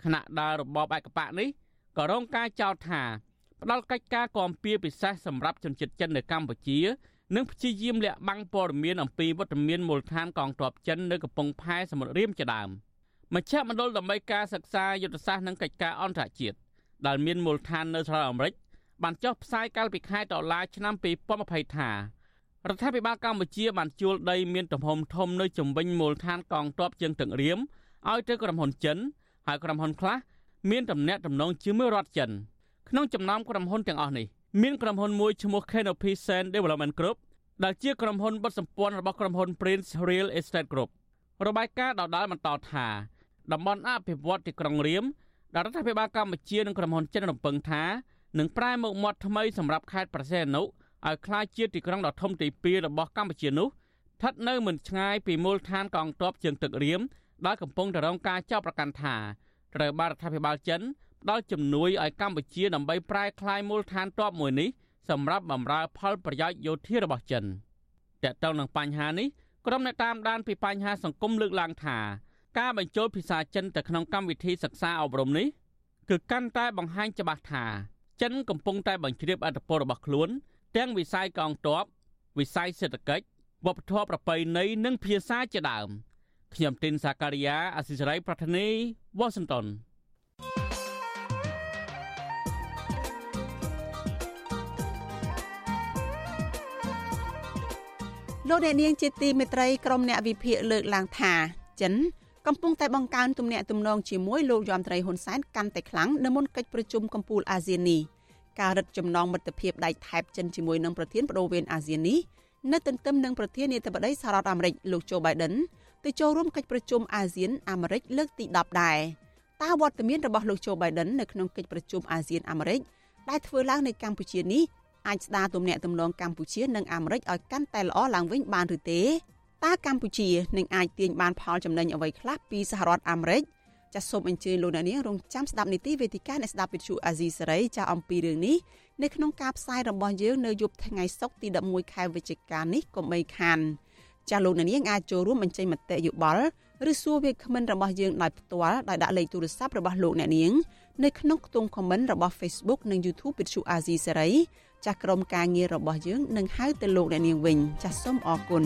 ខណៈដែលរបបឯកបកនេះក៏រងការចោទថាផ្ដាល់កិច្ចការគាំពៀពិសេសសម្រាប់ជនជាតិចិននៅកម្ពុជា និងព្យាយាមលាក់បាំងព័ត៌មានអំពីវត្តមានមូលដ្ឋានកងទ័ពចិននៅកំពង់ផែសមុទ្ររៀមជាដើមមជ្ឈមណ្ឌលដើម្បីការសិក្សាយុទ្ធសាស្ត្រនិងកិច្ចការអន្តរជាតិដែលមានមូលដ្ឋាននៅសហរដ្ឋអាមេរិកបានចុះផ្សាយកាលពីខែតុលាឆ្នាំ2020ថារដ្ឋាភិបាលកម្ពុជាបានជួលដីមានទំហំធំនៅជំវិញមូលដ្ឋានកងទ័ពជើងទឹករៀមឲ្យទៅក្រុមហ៊ុនចិនហើយក្រុមហ៊ុនខ្លះមានតំណែងតំណងជាមួយរដ្ឋចិនក្នុងចំណោមក្រុមហ៊ុនទាំងអស់នេះ មានក្រុមហ៊ុនមួយឈ្មោះ Canopy Sand Development Group ដែលជាក្រុមហ៊ុនបិទសម្ព័ន្ធរបស់ក្រុមហ៊ុន Prince Real Estate Group របាយការណ៍ដដាលបន្តថាតំបន់អភិវឌ្ឍទីក្រុងរៀមដែលរដ្ឋាភិបាលកម្ពុជានិងក្រុមហ៊ុនចិនរំពឹងថានឹងប្រែមុខមាត់ថ្មីសម្រាប់ខេត្តប្រសេនុឲ្យក្លាយជាទីក្រុងដ៏ធំទី2របស់កម្ពុជានោះស្ថិតនៅមិនឆ្ងាយពីមូលដ្ឋានកងទ័ពជើងទឹករៀមដែលកំពុងតែរងការចោទប្រកាន់ថាត្រូវបានរដ្ឋាភិបាលចិន ផ្ដល់ជំនួយឲ្យកម្ពុជាដើម្បីប្រែក្លាយមូលដ្ឋានទ័ពមួយនេះសម្រាប់បម្រើផលប្រយោជន៍យោធារបស់ចិនតើតើនឹងបញ្ហានេះក្រុមអ្នកតាមដានពីបញ្ហាសង្គមលើកឡើងថាការបញ្ចូលភាសាចិនទៅក្នុងកម្មវិធីសិក្សាអប់រំនេះគឺកាន់តែបង្ហាញច្បាស់ថាចិនកំពុងតែបញ្ជ្រាបអធិបតេយ្យរបស់ខ្លួន ទាំងវិស័យកងទ័ពវិស័យសេដ្ឋកិច្ចវប្បធម៌ប្រពៃណីនិងភាសាជាដើមខ្ញុំទីនសាការីយ៉ាអសិសរីប្រធានីវ៉ាស៊ីនតោន លោកអ្នកនាងជាទីមេត្រីក្រុមអ្នកវិភាគលើកឡើងថាចិនកំពុងតែបង្កើនទំនាក់ទំនងជាមួយលោកយមត្រីហ៊ុនសែនកាន់តែខ្លាំងនៅមុនកិច្ចប្រជុំកំពូលអាស៊ាននេះការរឹតចំណងមិត្តភាពដៃថែបចិនជាមួយនឹងប្រធានបដូវវេនអាស៊ាននេះនៅទន្ទឹមនឹងប្រធានាធិបតីសហរដ្ឋអាមេរិកលោកโจ Biden ទៅចូលរួមកិច្ចប្រជុំអាស៊ានអាមេរិកលើកទី10ដែរតើវត្តមានរបស់លោកโจ Biden នៅក្នុងកិច្ចប្រជុំអាស៊ានអាមេរិកដែលធ្វើឡើងនៅកម្ពុជានេះ អាចស្ដារទំនាក់ទំនងកម្ពុជានិងអាមេរិកឲ្យកាន់តែល្អឡើងវិញបានឬទេតើកម្ពុជានឹងអាចទាញបានផលចំណេញអ្វីខ្លះពីសហរដ្ឋអាមេរិកចាសសូមអញ្ជើញលោកអ្នកនាងរងចាំស្ដាប់នីតិវេទិកានៃស្ដាប់វិទ្យុអាស៊ីសេរីចាអំពីរឿងនេះនៅក្នុងការផ្សាយរបស់យើងនៅយប់ថ្ងៃសុក្រទី11ខែវិច្ឆិកានេះកុំបីខានចាសលោកអ្នកនាងអាចចូលរួមបញ្ចេញមតិយោបល់ឬសួរវាគ្មិនរបស់យើងដោយផ្ទាល់ដោយដាក់លេខទូរស័ព្ទរបស់លោកអ្នកនាងនៅក្នុងខ្ទង់ comment របស់ Facebook និង YouTube វិទ្យុអាស៊ីសេរី ចាស់ក្រុមការងាររបស់យើងនឹងហៅទៅលោកអ្នកនាងវិញចាស់សូមអរគុណ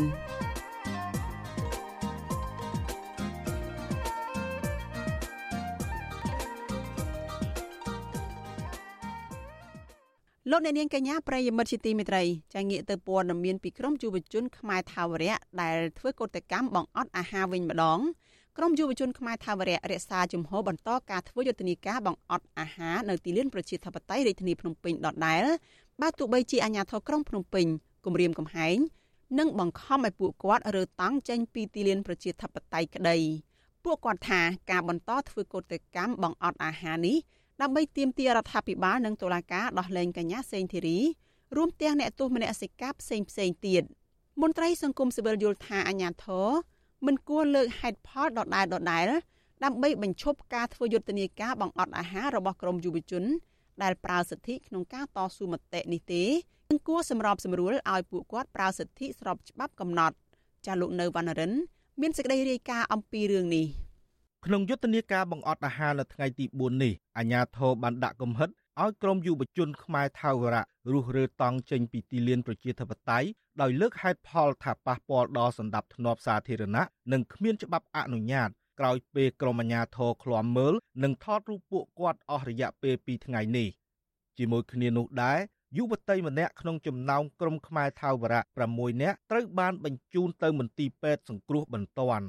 លោកអ្នកនាងកញ្ញាប្រិយមិត្តជាទីមេត្រីចាងាកទៅព័ត៌មានពីក្រមយុវជនខ្មែរថាវរៈដែលធ្វើកតកម្មបង្អត់អាហារវិញម្ដងក្រមយុវជនខ្មែរថាវរៈរក្សាជំហរបន្តការធ្វើយុទ្ធនាការបង្អត់អាហារនៅទីលានប្រជាធិបតេយ្យរាជធានីភ្នំពេញដដែល បើទោះបីជាអាជ្ញាធរក្រុងភ្នំពេញគម្រាមកំហែងនិងបង្ខំឲ្យពួកគាត់រើតង់ចេញពីទីលានប្រជាធិបតេយ្យក្តីពួកគាត់ថាការបន្តធ្វើកោតកម្មបង្អត់អាហារនេះដើម្បីទាមទាររដ្ឋាភិបាលនិងតុលាការដោះលែងកញ្ញាសេងធីរីរួមទាំងអ្នកទោសមនសិការផ្សេងផ្សេងទៀតមន្ត្រីសង្គមស៊ីវិលយល់ថាអាញាធរមិនគួរលើកហេតុផលដដែលដដែលដើម្បីបញ្ឈប់ការធ្វើយុទ្ធនាការបង្អត់អាហាររបស់ក្រមយុវជន ដែលប្រើសិទ្ធិក្នុងការតស៊ូមតិនេះទេនិងគួរសម្របសម្រួលឲ្យពួកគាត់ប្រើសិទ្ធិស្របច្បាប់កំណត់ចាលោកនៅវណ្ណរិន មានសេចក្តីរាយការណ៍អំពីរឿងនេះក្នុងយុទ្ធនាការបង្អត់អាហារនៅថ្ងៃទី4នេះអាជ្ញាធរបានដាក់កំហិតឲ្យក្រមយុវជនខ្មែរថាវរៈរុះរើតង់ចេញពីទីលានប្រជាធិបតេយ្យដោយលើកហេតុផលថាប៉ះពាល់ដល់សន្តិភាពសាធារណៈនិងគ្មានច្បាប់អនុញ្ញាត ក្រោយពេលក្រមអាជ្ញាធរឃ្លាំមើលនិងថតរូបពួកគាត់អស់រយៈពេល2ថ្ងៃនេះជាមួយគ្នានោះដែរយុវតីម្នាក់ក្នុងចំណោមក្រុមខ្មែរថាវរៈ6នាក់ត្រូវបានបញ្ជូនទៅមន្ទីរពេទ្យសង្គ្រោះបន្ទាន់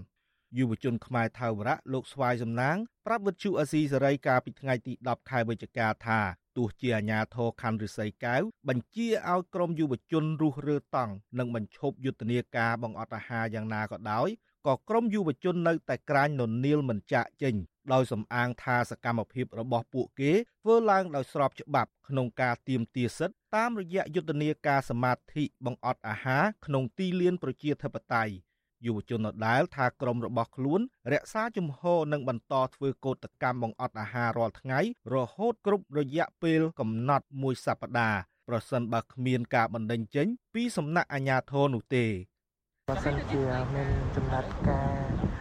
យុវជនខ្មែរថាវរៈលោកស្វាយសំណាងប្រាប់វិទ្យុអេស៊ីសេរីកាលពីថ្ងៃទី10ខែវិច្ឆិកាថាទោះជាអាញាធរខណ្ឌរិស័យកែវបញ្ជាឲ្យក្រុមយុវជនរុះរើតង់និងបញ្ឈប់យុទ្ធនាការបង្អត់អាហារយ៉ាងណាក៏ដោយ ក៏ក្រុមយុវជននៅតែក្រាញននៀលមិនចាក់ចេញដោយសំអាងថាសកម្មភាពរបស់ពួកគេធ្វើឡើងដោយស្របច្បាប់ក្នុងការទាមទារសិទ្ធិតាមរយៈយុទ្ធនាការសមាធិបង្អត់អាហារក្នុងទីលានប្រជាធិបតេយ្យយុវជនដដែលថាក្រុមរបស់ខ្លួនរក្សាជំហរនិងបន្តធ្វើកោតកម្មបង្អត់អាហាររាល់ថ្ងៃរហូតគ្រប់រយៈពេលកំណត់មួយសប្តាហ៍ប្រសិនបើគ្មានការបណ្តេញចេញពីសំណាក់អាជ្ញាធរនោះទេ បើសិនជាមានចំណាត់ការ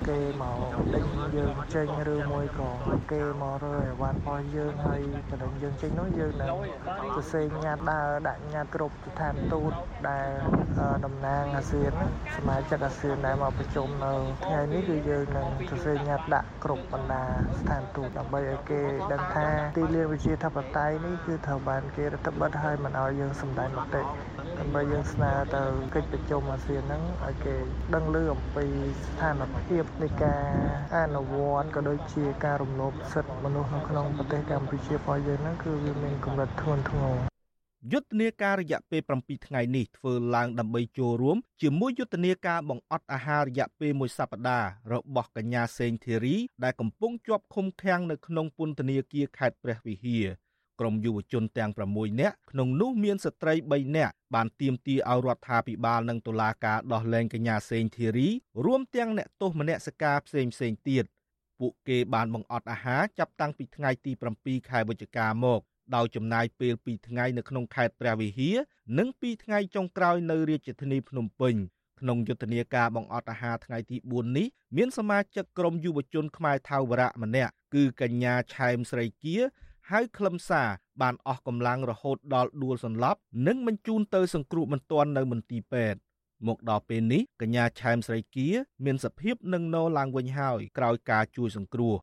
គេមកដេញយើងចេញឬមួយក៏គេមករកអីវ៉ាន់របស់យើងហើយបដិញយើងចេញនោះយើងនឹងសរសេរញត្តិដើរដាក់ញត្តិគ្រប់ស្ថានទូតដែលតំណាងអាស៊ានសមាជិកអាស៊ានដែលមកប្រជុំនៅថ្ងៃនេះគឺយើងនឹងសរសេរញត្តិដាក់គ្រប់បណ្ដាស្ថានទូតដើម្បីឲ្យគេដឹងថាទីលានវិជាធិបតេយ្យនេះគឺត្រូវបានគេរដ្ឋបិទឲ្យមិនឲ្យយើងសម្ដែងមតិ ដើម្បីយើងស្នើទៅកិច្ចប្រជុំអាស៊ានហ្នឹងឲ្យគេដឹងឮអំពីស្ថានភាពនៃការអនុវត្តក៏ដូចជាការរំលោភសិទ្ធិមនុស្សនៅក្នុងប្រទេសកម្ពុជារបស់យើងហ្នឹងគឺវាមានកម្រិតធ្ងន់ធ្ងរយុទ្ធនាការរយៈពេល7ថ្ងៃនេះធ្វើឡើងដើម្បីចូលរួមជាមួយយុទ្ធនាការបង្អត់អាហាររយៈពេលមួយសប្តាហ៍របស់កញ្ញាសេងធីរីដែលកំពុងជាប់ឃុំឃាំងនៅក្នុងពន្ធនាគារខេត្តព្រះវិហារ ក្រុមយុវជនទាំង6នាក់ក្នុងនោះមានស្ត្រី3នាក់បានទាមទារឲ្យរដ្ឋាភិបាលនិងតុលាការដោះលែងកញ្ញាសេងធីរីរួមទាំងអ្នកទោសមនសិការផ្សេងផ្សេងទៀតពួកគេបានបង្អត់អាហារចាប់តាំងពីថ្ងៃទី7ខែវិច្ឆិកាមកដោយចំណាយពេល2ថ្ងៃនៅក្នុងខេត្តព្រះវិហារនិង2ថ្ងៃចុងក្រោយនៅរាជធានីភ្នំពេញក្នុងយុទ្ធនាការបង្អត់អាហារថ្ងៃទី4នេះមានសមាជិកក្រុមយុវជនខ្មែរថាវរៈម្នាក់គឺកញ្ញាឆែមស្រីគា ហើយខ្លឹមសារបានអស់កម្លាំងរហូតដល់ដួលសន្លប់និងបញ្ជូនទៅសង្គ្រោះបន្ទាន់នៅមន្ទីរពេទ្យមកដល់ពេលនេះកញ្ញាឆែមស្រីគា មានសភាពនឹងណឡើងវិញហើយក្រោយការជួយសង្គ្រោះ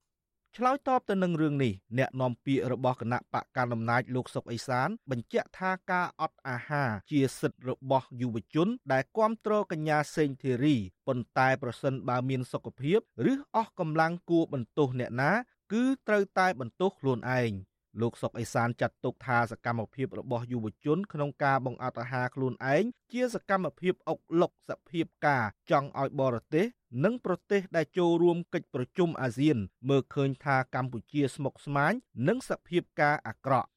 ឆ្លើយតបទៅនឹងរឿងនេះអ្នកនាំពាក្យរបស់គណៈបកកណ្ដាលអំណាចលោកសុកអេសាន បញ្ជាក់ថាការអត់អាហារជាសិទ្ធិរបស់យុវជន ដែលគ្រប់គ្រងកញ្ញាសេងធីរីប៉ុន្តែប្រសិនបើមានសុខភាព ឬអស់កម្លាំងគួរបន្ទោសអ្នកណា គឺត្រូវតែបន្ទោសខ្លួនឯង លោកសុកអេសានចាត់ទុកថាសកម្មភាពរបស់យុវជនក្នុងការបង្អត់អាហារខ្លួនឯងជាសកម្មភាពអុកលុកសភាពការចង់ឲ្យបរទេស និងប្រទេសដែលចូលរួមកិច្ចប្រជុំអាស៊ាន មើលឃើញថាកម្ពុជាស្មុគស្មាញនិងសភាពការអាក្រក់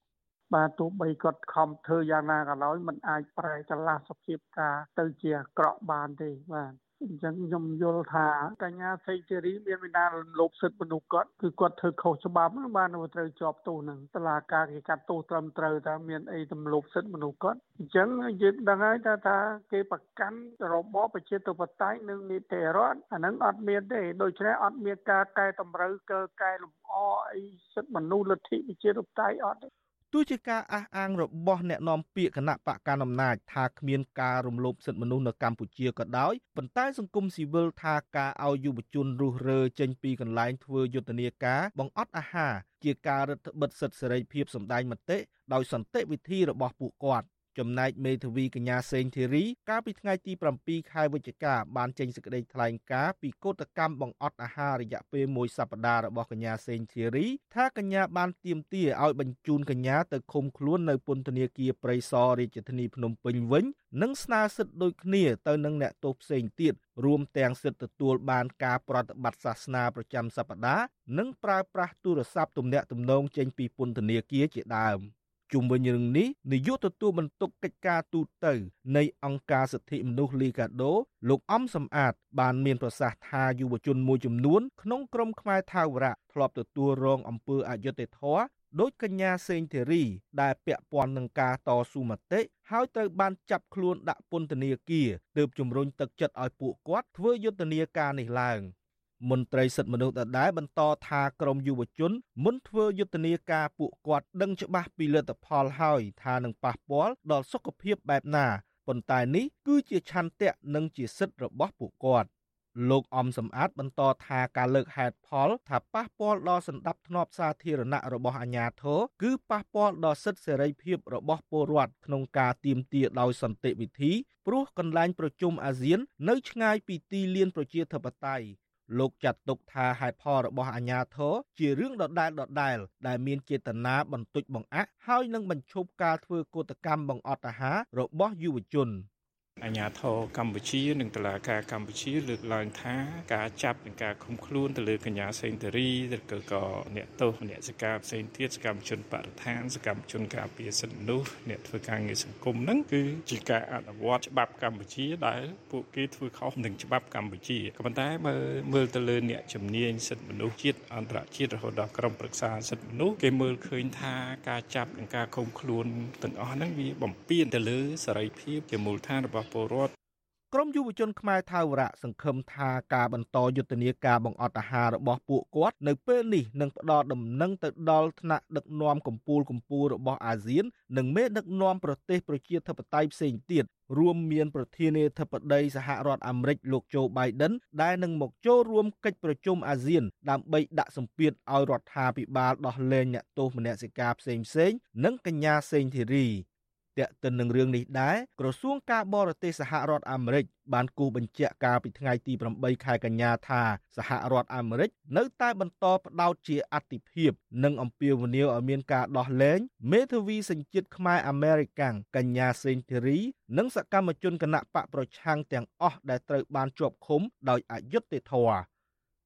បាទទោះបីគាត់ខំធ្វើយ៉ាងណាក៏ដោយมันអាចប្រែចលាសភាពការទៅជាអាក្រក់បានទេបាទ អញ្ចឹងខ្ញុំយល់ថាកញ្ញាសេងធីរីមានវិណារំលោភសិទ្ធិមនុស្សគាត់គឺគាត់ធ្វើខុសច្បាប់បានត្រូវជាប់ទោសនឹងតឡាការគេកាត់ទោសត្រឹមត្រូវថាមានអីរំលោភសិទ្ធិមនុស្សគាត់អញ្ចឹងយើងដឹងហើយថាថាគេប្រកាន់របបប្រជាធិបតេយ្យនិងនីតិរដ្ឋអាហ្នឹងអត់មានទេដូច្នេះអត់មានការកែតម្រូវកើកែលម្អអីសិទ្ធិមនុស្សលទ្ធិប្រជាធិបតេយ្យអត់ទេ ទោះជាការអះអាងរបស់អ្នកនាំពាក្យគណៈបកកណ្ដាលអំណាចថាគ្មានការរំលោភសិទ្ធិមនុស្សនៅកម្ពុជាក៏ដោយប៉ុន្តែសង្គមស៊ីវិលថាការឲ្យយុវជនរុះរើចេញពីកន្លែងធ្វើយុទ្ធនាការបង្អត់អាហារជាការរឹតបន្តឹងសិទ្ធិសេរីភាពសម្ដែងមតិដោយសន្តិវិធីរបស់ពួកគាត់ ចំណែកមេធាវីកញ្ញាសេងធីរីកាលពីថ្ងៃទី7ខែវិច្ឆិកាបានចេញសេចក្តីថ្លែងការណ៍ពីកោតកម្មបង្អត់អាហាររយៈពេលមួយសប្តាហ៍របស់កញ្ញាសេងធីរីថាកញ្ញាបានទាមទារឲ្យបញ្ជូនកញ្ញាទៅឃុំខ្លួននៅពន្ធនាគារព្រៃសររាជធានីភ្នំពេញវិញនិងស្នើសិទ្ធិដូចគ្នាទៅនឹងអ្នកទោសផ្សេងទៀតរួមទាំងសិទ្ធិទទួលបានការប្រតិបត្តិសាសនាប្រចាំសប្តាហ៍និងប្រើប្រាស់ទូរស័ព្ទទំនាក់ទំនងចេញពីពន្ធនាគារជាដើម ជុំវិញរឿងនេះនាយកទទួលបន្ទុកកិច្ចការទូតនៃអង្គការសិទ្ធិមនុស្សលីកាដូលោកអំសំអាត បានមានប្រសាសន៍ថាយុវជនមួយចំនួនក្នុងក្រុមខ្មែរថាវរៈធ្លាប់ទទួលរងអំពើអយុត្តិធម៌ដោយកញ្ញាសេងធីរី ដែលពាក់ព័ន្ធនឹងការតស៊ូមតិហើយត្រូវបានចាប់ខ្លួនដាក់ពន្ធនាគារទើបជំរុញទឹកចិត្តឲ្យពួកគាត់ធ្វើយុទ្ធនាការនេះឡើង មន្ត្រីសិទ្ធិមនុស្សដដែលបន្តថាក្រមយុវជន មុនធ្វើយុទ្ធនាការពួកគាត់ដឹងច្បាស់ពីលទ្ធផលហើយថានឹងប៉ះពាល់ដល់សុខភាពបែបណាប៉ុន្តែនេះគឺជាឆន្ទៈនិងជាសិទ្ធិរបស់ពួកគាត់លោកអំសំអាតបន្តថាការលើកហេតុផលថាប៉ះពាល់ដល់សន្តិភាពធ្នាប់សាធារណៈរបស់អាជ្ញាធរគឺប៉ះពាល់ដល់សិទ្ធិសេរីភាពរបស់ពលរដ្ឋក្នុងការទាមទារដោយសន្តិវិធីព្រោះកន្លែងប្រជុំអាស៊ាន នៅឆ្ងាយពីទីលានប្រជាធិបតេយ្យ លោកចាត់ទុកថាហេតុផលរបស់អាជ្ញាធរជារឿងដដែលដដែលដែលមានចេតនាបន្តិចបង្អាក់ហើយនឹងបញ្ឈប់ការធ្វើកោតកម្មបង្អត់អាហាររបស់យុវជន។ អាញាធរកម្ពុជានិងតុលាការកម្ពុជាលើកឡើងថាការចាប់និងការឃុំខ្លួនទៅលើកញ្ញាសេងធារីឬក៏ក៏អ្នកទោសមនសិការផ្សេងទៀតសកម្មជនបរិស្ថានសកម្មជនការពារសិទ្ធិមនុស្សអ្នកធ្វើការងារសង្គមហ្នឹងគឺជាការអនុវត្តច្បាប់កម្ពុជាដែលពួកគេធ្វើខុសនឹងច្បាប់កម្ពុជាក៏ប៉ុន្តែបើមើលទៅលើអ្នកជំនាញសិទ្ធិមនុស្សជាតិអន្តរជាតិរហូតដល់ក្រុមប្រឹក្សាសិទ្ធិមនុស្សគេមើលឃើញថាការចាប់និងការឃុំខ្លួនទាំងអស់ហ្នឹងវាបំពានទៅលើសេរីភាពជាមូលដ្ឋានរបស់ពលរដ្ឋក្រមយុវជនខ្មែរថាវរៈសង្ឃឹមថាការបន្តយុទ្ធនាការបង្អត់អាហាររបស់ពួកគាត់នៅពេលនេះនឹងផ្ដល់ដំណឹងទៅដល់ថ្នាក់ដឹកនាំកម្ពុជាកម្ពុជារបស់អាស៊ាន និងមេដឹកនាំប្រទេសប្រជាធិបតេយ្យផ្សេងទៀតរួមមានប្រធានាធិបតីសហរដ្ឋអាមេរិកលោកโจ Biden ដែលនឹងមកចូលរួមកិច្ចប្រជុំអាស៊ាន ដើម្បីដាក់សម្ពាធឲ្យរដ្ឋាភិបាលដោះលែងអ្នកទោសមនសិការផ្សេងៗនិងកញ្ញាសេងធីរី ទាក់ទិននឹងរឿងនេះដែរក្រសួងការបរទេសសហរដ្ឋអាមេរិកបានគូសបញ្ជាក់កាលពីថ្ងៃទី8ខែកញ្ញាថាសហរដ្ឋអាមេរិកនៅតែបន្តផ្ដោតជាអតិភិបនិងអំពាវនាវឲ្យមានការដោះលែងមេធាវីសញ្ជាតិខ្មែរអាមេរិកាំងកញ្ញាសេងធីរីនិងសកម្មជនគណៈបកប្រឆាំងទាំងអស់ដែលត្រូវបានជាប់ឃុំដោយអយុត្តិធម៌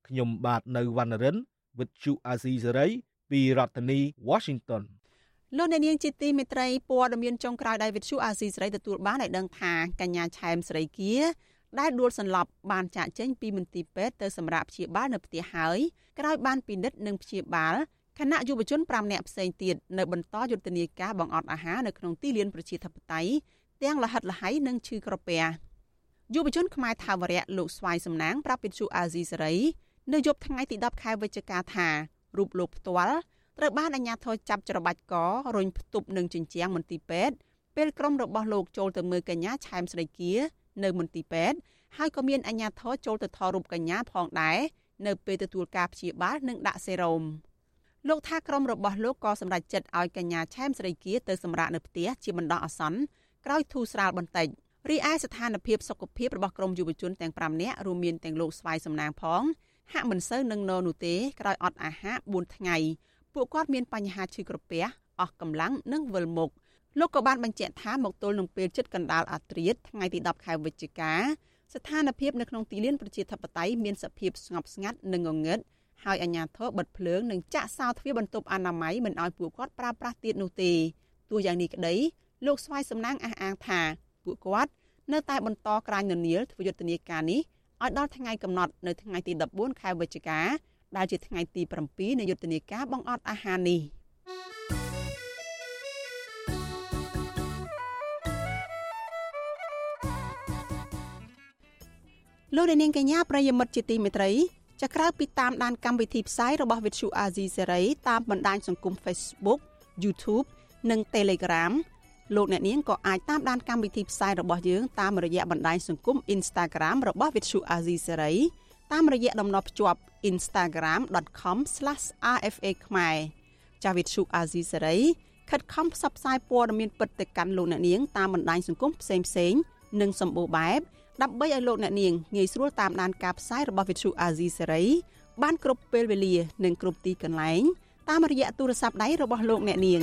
ខ្ញុំបាទនៅវណ្ណរិន with Chu Azizi Saray ពីរដ្ឋធានី Washington លោកអ្នកនាងជាទីមេត្រីព័ត៌មានចុងក្រោយដែលវិទ្យុអាស៊ីសេរីទទួលបានឲ្យដឹងថាកញ្ញាឆែមសេរីគា ដែលដួលសន្លប់បានចាក់ចេញពីមន្ទីរពេទ្យទៅសម្រាប់ព្យាបាលនៅផ្ទះហើយក្រោយបានពិនិត្យនិងព្យាបាលគណៈយុវជន5នាក់ផ្សេងទៀតនៅបន្តយុទ្ធនាការបង្អត់អាហារនៅក្នុងទីលានប្រជាធិបតេយ្យទាំងលហិតលហៃនិងឈឺក្រពះយុវជនខ្មែរថាវរៈលោកស្វាយសំណាងប្រាប់វិទ្យុអាស៊ីសេរីនៅយប់ថ្ងៃទី10ខែវិច្ឆិកាថារូបលោកផ្ទាល់ ត្រូវបានអាជ្ញាធរចាប់ច្របាច់ករុញផ្ទប់នឹងជញ្ជាំងមន្ទីរពេទ្យពេលក្រុមរបស់លោកចូលទៅមើលកញ្ញាឆែមស្រីគានៅមន្ទីរពេទ្យហើយក៏មានអាជ្ញាធរចូលទៅថតរូបកញ្ញាផងដែរនៅពេលទទួលការព្យាបាលនិងដាក់សេរ៉ូមលោកថាក្រុមរបស់លោកក៏សម្រេចចិត្តឲ្យកញ្ញាឆែមស្រីគាទៅសម្រាកនៅផ្ទះជាបណ្ដោះអាសន្នក្រោយធូរស្រាលបន្តិចរីឯស្ថានភាពសុខភាពរបស់ក្រុមយុវជនទាំង5នាក់រួមមានទាំងលោកស្វាយសំណាងផងហាក់មិនសូវនឹងននោះទេក្រោយអត់អាហារ4ថ្ងៃ ពួកគាត់មានបញ្ហាឈឺក្រពះអស់កម្លាំងនិងវិលមុខលោកក៏បានបញ្ជាក់ថាមកទល់នឹងពេលជិតកណ្ដាលអាត្រាតថ្ងៃទី10ខែវិច្ឆិកាស្ថានភាពនៅក្នុងទីលានប្រជាធិបតេយ្យមានសភាពស្ងប់ស្ងាត់និងងងឹតហើយអាជ្ញាធរបិទភ្លើងនិងចាក់សោទ្វារបន្ទប់អនាម័យមិនឲ្យពួកគាត់ប្រើប្រាស់ទៀតនោះទេទោះយ៉ាងនេះក្តីលោកស្វាយសំណាងអះអាងថាពួកគាត់នៅតែបន្តក្រាញននៀលធ្វើយុទ្ធនាការនេះឲ្យដល់ថ្ងៃកំណត់នៅថ្ងៃទី14ខែវិច្ឆិកា ដែលជាថ្ងៃទី7នៃយុទ្ធនាការបង្អត់អាហារនេះលោកនាងកញ្ញាប្រិយមិត្តជាទីមេត្រីចាក្រៅពីតាមដានកម្មវិធីផ្សាយរបស់ Vithu Azizi Serai តាមបណ្ដាញសង្គម Facebook YouTube និង Telegram លោកអ្នកនាងក៏អាចតាមដានកម្មវិធីផ្សាយរបស់យើងតាមរយៈបណ្ដាញសង្គម Instagram របស់ Vithu Azizi Serai តាមរយៈតំណភ្ជាប់ instagram.com/rfa ខ្មែរចាវិទ្យុអាស៊ីសេរីខិតខំផ្សព្វផ្សាយព័ត៌មានពិតទៅកាន់លោកអ្នកនាងតាមបណ្ដាញសង្គមផ្សេងផ្សេងនិងសម្បូរបែបដើម្បីឲ្យលោកអ្នកនាងងាយស្រួលតាមដានការផ្សាយរបស់ Vithu Azizi Serai បានគ្រប់ពេលវេលា និងគ្រប់ទីកន្លែងតាមរយៈទូរស័ព្ទដៃរបស់លោកអ្នកនាង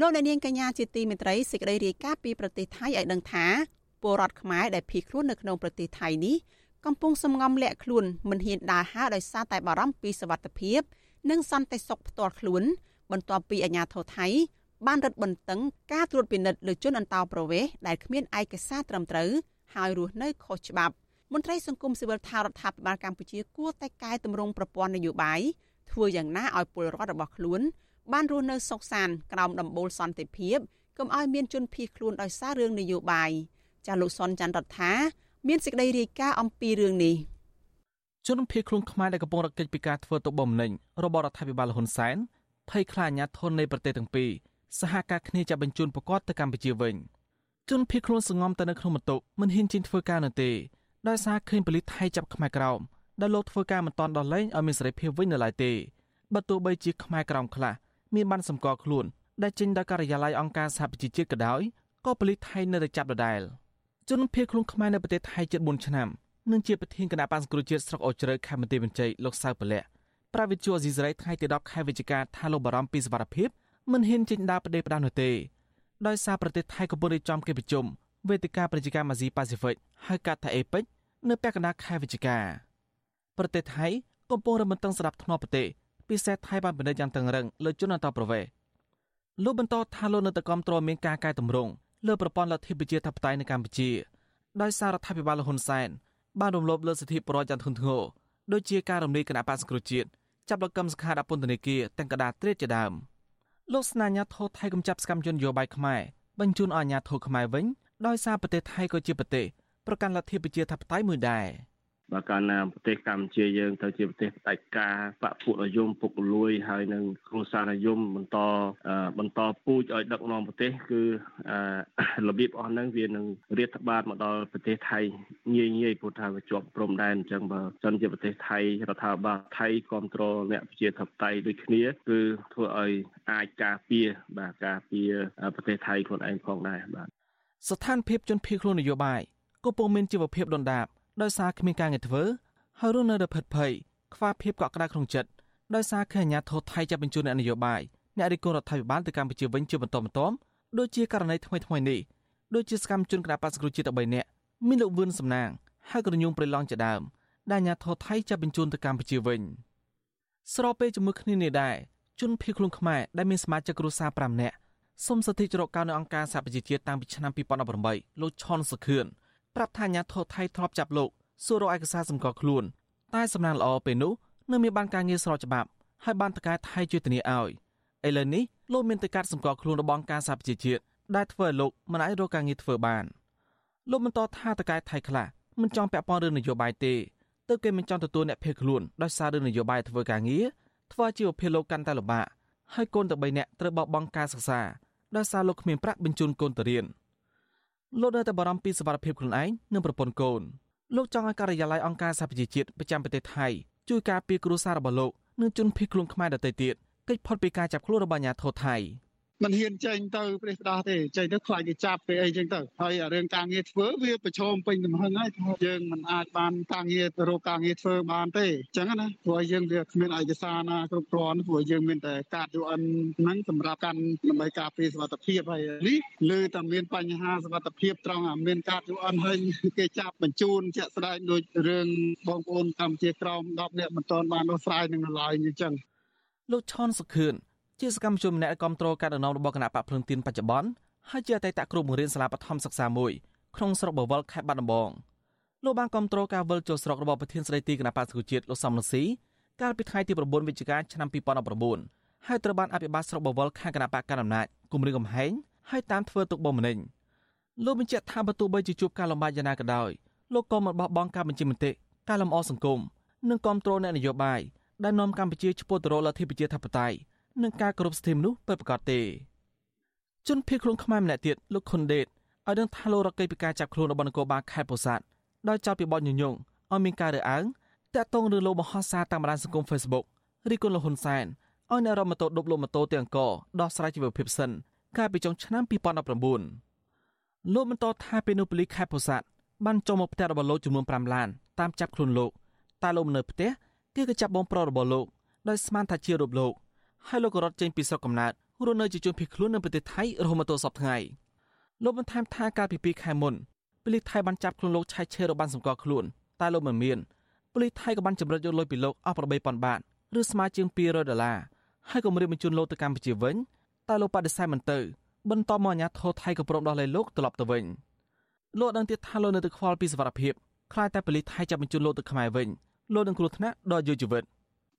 លោកអ្នកនាងកញ្ញាជាទីមេត្រីសេចក្តីរាយការណ៍ពីប្រទេសថៃឲ្យដឹងថាពលរដ្ឋខ្មែរដែលភៀសខ្លួននៅក្នុងប្រទេសថៃនេះកំពុងសំងំលាក់ខ្លួនមិនហ៊ានដើរហើរដោយសារតែបារម្ភពីសវត្ថិភាព និងសន្តិសុខផ្ទាល់ខ្លួន បន្ទាប់ពីអាជ្ញាធរថៃបានរឹតបន្តឹងការត្រួតពិនិត្យលើជនអន្តោប្រវេសន៍ដែលគ្មានឯកសារត្រឹមត្រូវហើយរស់នៅខុសច្បាប់មន្ត្រីសង្គមស៊ីវិលថារដ្ឋាភិបាលកម្ពុជាគួរតែកែតម្រង់ប្រព័ន្ធនយោបាយធ្វើយ៉ាងណាឲ្យពលរដ្ឋរបស់ខ្លួន បានរស់នៅសុខសាន្តក្រោមដំបូលសន្តិភាពកុំឲ្យមានជនភៀសខ្លួនដោយសាររឿងនយោបាយចាលោកសុនច័ន្ទរដ្ឋាមានសេចក្តីរាយការណ៍អំពីរឿងនេះជនភៀសខ្លួនខ្មែរដែលកំពុងរកកិច្ចពីការធ្វើទុកបុកម្នេញរបស់រដ្ឋាភិបាលហ៊ុនសែនភ័យខ្លាចអាញាធននៃប្រទេសទាំងពីរសហការគ្នាចាប់បញ្ជូនប្រកាសទៅកម្ពុជាវិញជនភៀសខ្លួនសងំទៅនៅក្នុងបន្ទប់មិនហ៊ានចេញធ្វើការនៅទេដោយសារឃើញប៉ូលីសថៃចាប់ខ្មែរក្រោមដែលលោកធ្វើការមិនតាន់ដល់លែងឲ្យមានសេរីភាពវិញនៅឡើយទេបើទោះបីជាខ្មែរក្រោមខ្លះ មានបានសម្គាល់ខ្លួនដែលចេញដល់ការិយាល័យអង្គការសហប្រជាជាតិក៏ដោយក៏ប៉ូលីសថៃនៅតែចាប់ដដែលជនភៀសខ្លួនខ្មែរនៅប្រទេសថៃជិត4ឆ្នាំនិងជាប្រធានគណៈបញ្សគ្រូជាតិស្រុកអូជ្រៅខេមរៈវិជ័យលោកសៅពលៈប្រាវិទ្យាអេស៊ីសរ៉ៃថ្ងៃទី10ខែវិច្ឆិកាថាលោកបារម្ភពីសវត្ថិភាពមិនហ៊ានចេញដើរប្រទេសផ្ដាស់នោះទេដោយសារប្រទេសថៃកំពុងរៀបចំកិច្ចប្រជុំវេទិកាប្រជាកម្មអាស៊ីប៉ាស៊ីហ្វិកហៅកាត់ថាអេពេចនៅពាក់កណ្ដាលខែវិច្ឆិកាប្រទេសថៃកំពុងរំបន្ទឹងស្ដាប់ធ្នាប់ប្រទេស ពិសេសថៃបានពិនិត្យយ៉ាងតឹងរឹងលើជនអន្តោប្រវេសន៍លោកបន្តថាលោកនៅតែគ្រប់គ្រងមានការកែតម្រង់លើប្រព័ន្ធលទ្ធិប្រជាធិបតេយ្យនៅកម្ពុជាដោយសាររដ្ឋាភិបាលលហ៊ុនសែនបានរំលោភលើសិទ្ធិប្រជាជនយ៉ាងធ្ងន់ធ្ងរដូចជាការរំលាយគណៈបក្សសង្គ្រោះជាតិចាប់លោកកឹមសុខាដាក់ពន្ធនាគារទាំងកដាត្រៀតជាដើមលោកស្នាញាធរថៃកំចាប់សកម្មជនយោបាយខ្មែរបញ្ជូនឲ្យអាញាធរខ្មែរវិញដោយសារប្រទេសថៃក៏ជាប្រទេសប្រកាន់លទ្ធិប្រជាធិបតេយ្យមួយដែរ។ បើកាលណាប្រទេសកម្ពុជាយើងទៅជាប្រទេសផ្ដាច់ការបពុនិយមពុករលួយហើយនឹងគ្រួសារនិយមបន្តបន្តពូជឲ្យដឹកនាំប្រទេសគឺរបៀបអស់ហ្នឹងវានឹងរាតត្បាតមកដល់ប្រទេសថៃងាយងាយព្រោះថាវាជាប់ព្រំដែនអញ្ចឹងបើសិនជាប្រទេសថៃរដ្ឋាភិបាលថៃគ្រប់គ្រងអ្នកប្រជាធិបតេយ្យដូចគ្នាគឺធ្វើឲ្យអាចការពារបាទការពារប្រទេសថៃខ្លួនឯងផងដែរបាទស្ថានភាពជនភៀសខ្លួននយោបាយក៏ពុំមានជីវភាពដុនដាប ដោយសារគ្មានការងារធ្វើហើយរស់នៅដោយភិតភ័យខ្វះភាពកក់ក្ដៅក្នុងចិត្តដោយសារឃើញអាញាធរថៃចាប់បញ្ជូនអ្នកនយោបាយអ្នករិះគន់រដ្ឋាភិបាលទៅកម្ពុជាវិញជាបន្តបន្ទាប់ដូចជាករណីថ្មីថ្មីនេះដូចជាសកម្មជនគណបក្សគ្រូជាតិ13នាក់មានលោកវឿនសំណាងហើយក៏រញូងប្រឡងជាដើមដែលអាញាធរថៃចាប់បញ្ជូនទៅកម្ពុជាវិញស្របពេលជាមួយគ្នានេះដែរជនភៀសខ្លួនខ្មែរដែលមានសមាជិកគ្រួសារ5នាក់សុំសិទ្ធិជ្រកកោននៅអង្គការសហប្រជាជាតិតាំងពីឆ្នាំ2018លោកឆនសុខឿន ប្រាប់ថាអាញាធរថៃធ្លាប់ចាប់លោកសួររកឯកសារសម្គាល់ខ្លួន តែសំណាងល្អពេលនោះនៅមានបានការងារស្របច្បាប់ហើយបានតកែថៃជួយធានាឲ្យឥឡូវនេះលោកមានតកាត់សម្គាល់ខ្លួនរបស់ការសហប្រជាជាតិដែលធ្វើឲ្យលោកមិនអាចរកការងារធ្វើបានលោកបន្តថាតកែថៃខ្លះមិនចង់ពាក់ព័ន្ធរឿងនយោបាយទេទើបគេមិនចង់ទទួលអ្នកភៀសខ្លួនដោយសាររឿងនយោបាយធ្វើការងារធ្វើជីវភាពលោកកាន់តែលំបាកហើយកូនតែ3នាក់ត្រូវបោះបង់ការសិក្សាដោយសារលោកគ្មានប្រាក់បញ្ជូនកូនទៅរៀន។ លោកនៅតែបារម្ភពីសុខភាពខ្លួនឯងនិងប្រពន្ធកូនលោកចង់ឲ្យការិយាល័យអង្គការសហប្រជាជាតិប្រចាំប្រទេសថៃជួយការពារគ្រួសាររបស់លោកនិងជនភៀសខ្លួនខ្មែរដទៃទៀតកិច្ចផុតពីការចាប់ខ្លួនរបស់អាជ្ញាធរថៃ មិនហ៊ានចេញទៅប្រេះផ្ដាស់ទេចេញទៅខ្លាចគេចាប់ពេលអីចឹងទៅហើយរឿងការងារធ្វើវាប្រឈមពេញទំហឹងហើយថាយើងមិនអាចបានការងាររកការងារធ្វើបានទេអញ្ចឹងណាព្រោះយើងវាគ្មានឯកសារណាគ្រប់គ្រាន់ព្រោះយើងមានតែកាត UN ហ្នឹងសម្រាប់កាន់ដើម្បីការពារសុខភាពហើយនេះលើតែមានបញ្ហាសុខភាពត្រង់មានកាត UN ហើយគេចាប់បញ្ជូនជាក់ស្ដែងដូចរឿងបងប្អូនកម្ពុជាក្រោម10នាក់មិនទាន់បានដោះស្រាយនឹងឡើយអញ្ចឹងលោកឆនសុខឿន ជាសកម្មជនម្នាក់គ្រប់គ្រងការដឹកនាំរបស់គណៈបកភ្លឹងទៀនបច្ចុប្បន្នហើយជាអតីតគ្រូបង្រៀនសាលាបឋមសិក្សាមួយក្នុងស្រុកបវលខេត្តបាត់ដំបងលោកបានគ្រប់គ្រងការវិលចូលស្រុករបស់ប្រធានស្ដីទីគណៈបកសង្គមជាតិលោកសំរងស៊ីកាលពីថ្ងៃទី9វិច្ឆិកាឆ្នាំ2019ហើយត្រូវបានអភិបាលស្រុកបវលខាងគណៈបកកណ្ដាលអំណាចគម្រាមកំហែងហើយតាមធ្វើទុកបុកម្នេញលោកបញ្ជាក់ថាបើទោះបីជាជួបការលំបាកយ៉ាងណាក៏ដោយលោកក៏មិនបោះបង់ការបញ្ជាមតិការលំអសង្គមនិងគ្រប់គ្រងអ្នកនយោបាយដែលនាំកម្ពុជាឆ្ពោះទៅរកលទ្ធិប្រជាធិបតេយ្យ និងការគោរពសិទ្ធិមនុស្សពិតប្រាកដទេជនភៀសខ្លួនខ្មែរម្នាក់ទៀតលោកខុនដេតឲ្យដឹងថាលោករកកិច្ចពីការចាប់ខ្លួនរបស់នគរបាលខេត្តពោធិ៍សាត់ដោយចោទពីបទញុយញងឲ្យមានការរើសអើងតាក់ទងរឿងលោកមហោសារតាមបណ្ដាញសង្គម Facebook រីគុណលោកហ៊ុនសែនឲ្យអ្នករមម៉ូតូដប់លោកម៉ូតូទាំងអង្គដោះស្រាយជីវភាពសិនកាលពីចុងឆ្នាំ2019លោកបន្តថាពេលនោះប៉ូលីសខេត្តពោធិ៍សាត់បានចូលមកផ្ទះរបស់លោកចំនួន5ឡានតាមចាប់ខ្លួនលោកតែលោកនៅផ្ទះគឺក៏ចាប់បងប្រុសរបស់លោកដោយស្មានថាជារូបលោក ហើយលោកក៏រត់ចេញពីស្រុកកំណើតរស់នៅជាជនភៀសខ្លួននៅប្រទេសថៃរហូតមកទល់សពថ្ងៃលោកបន្ថែមថាកាលពី2ខែមុនប៉ូលីសថៃបានចាប់ខ្លួនលោកឆៃឆេរបានសម្គាល់ខ្លួនតែលោកមិនមានប៉ូលីសថៃក៏បានចម្រិតយកលុយពីលោកអស់8000បាតឬស្មើជាង200ដុល្លារហើយក៏រៀបបញ្ជូនលោកទៅកម្ពុជាវិញតែលោកបដិសេធមិនទៅបន្តមកអាញាធរថៃក៏ព្រមដោះលែងលោកត្រឡប់ទៅវិញលោកដឹងទៀតថាលោកនៅតែខ្វល់ពីសវត្ថិភាពខ្លាចតែប៉ូលីសថៃចាប់បញ្ជូនលោកទៅខ្មែរវិញលោកនឹងគ្រោះថ្នាក់ដល់យុវជីវិត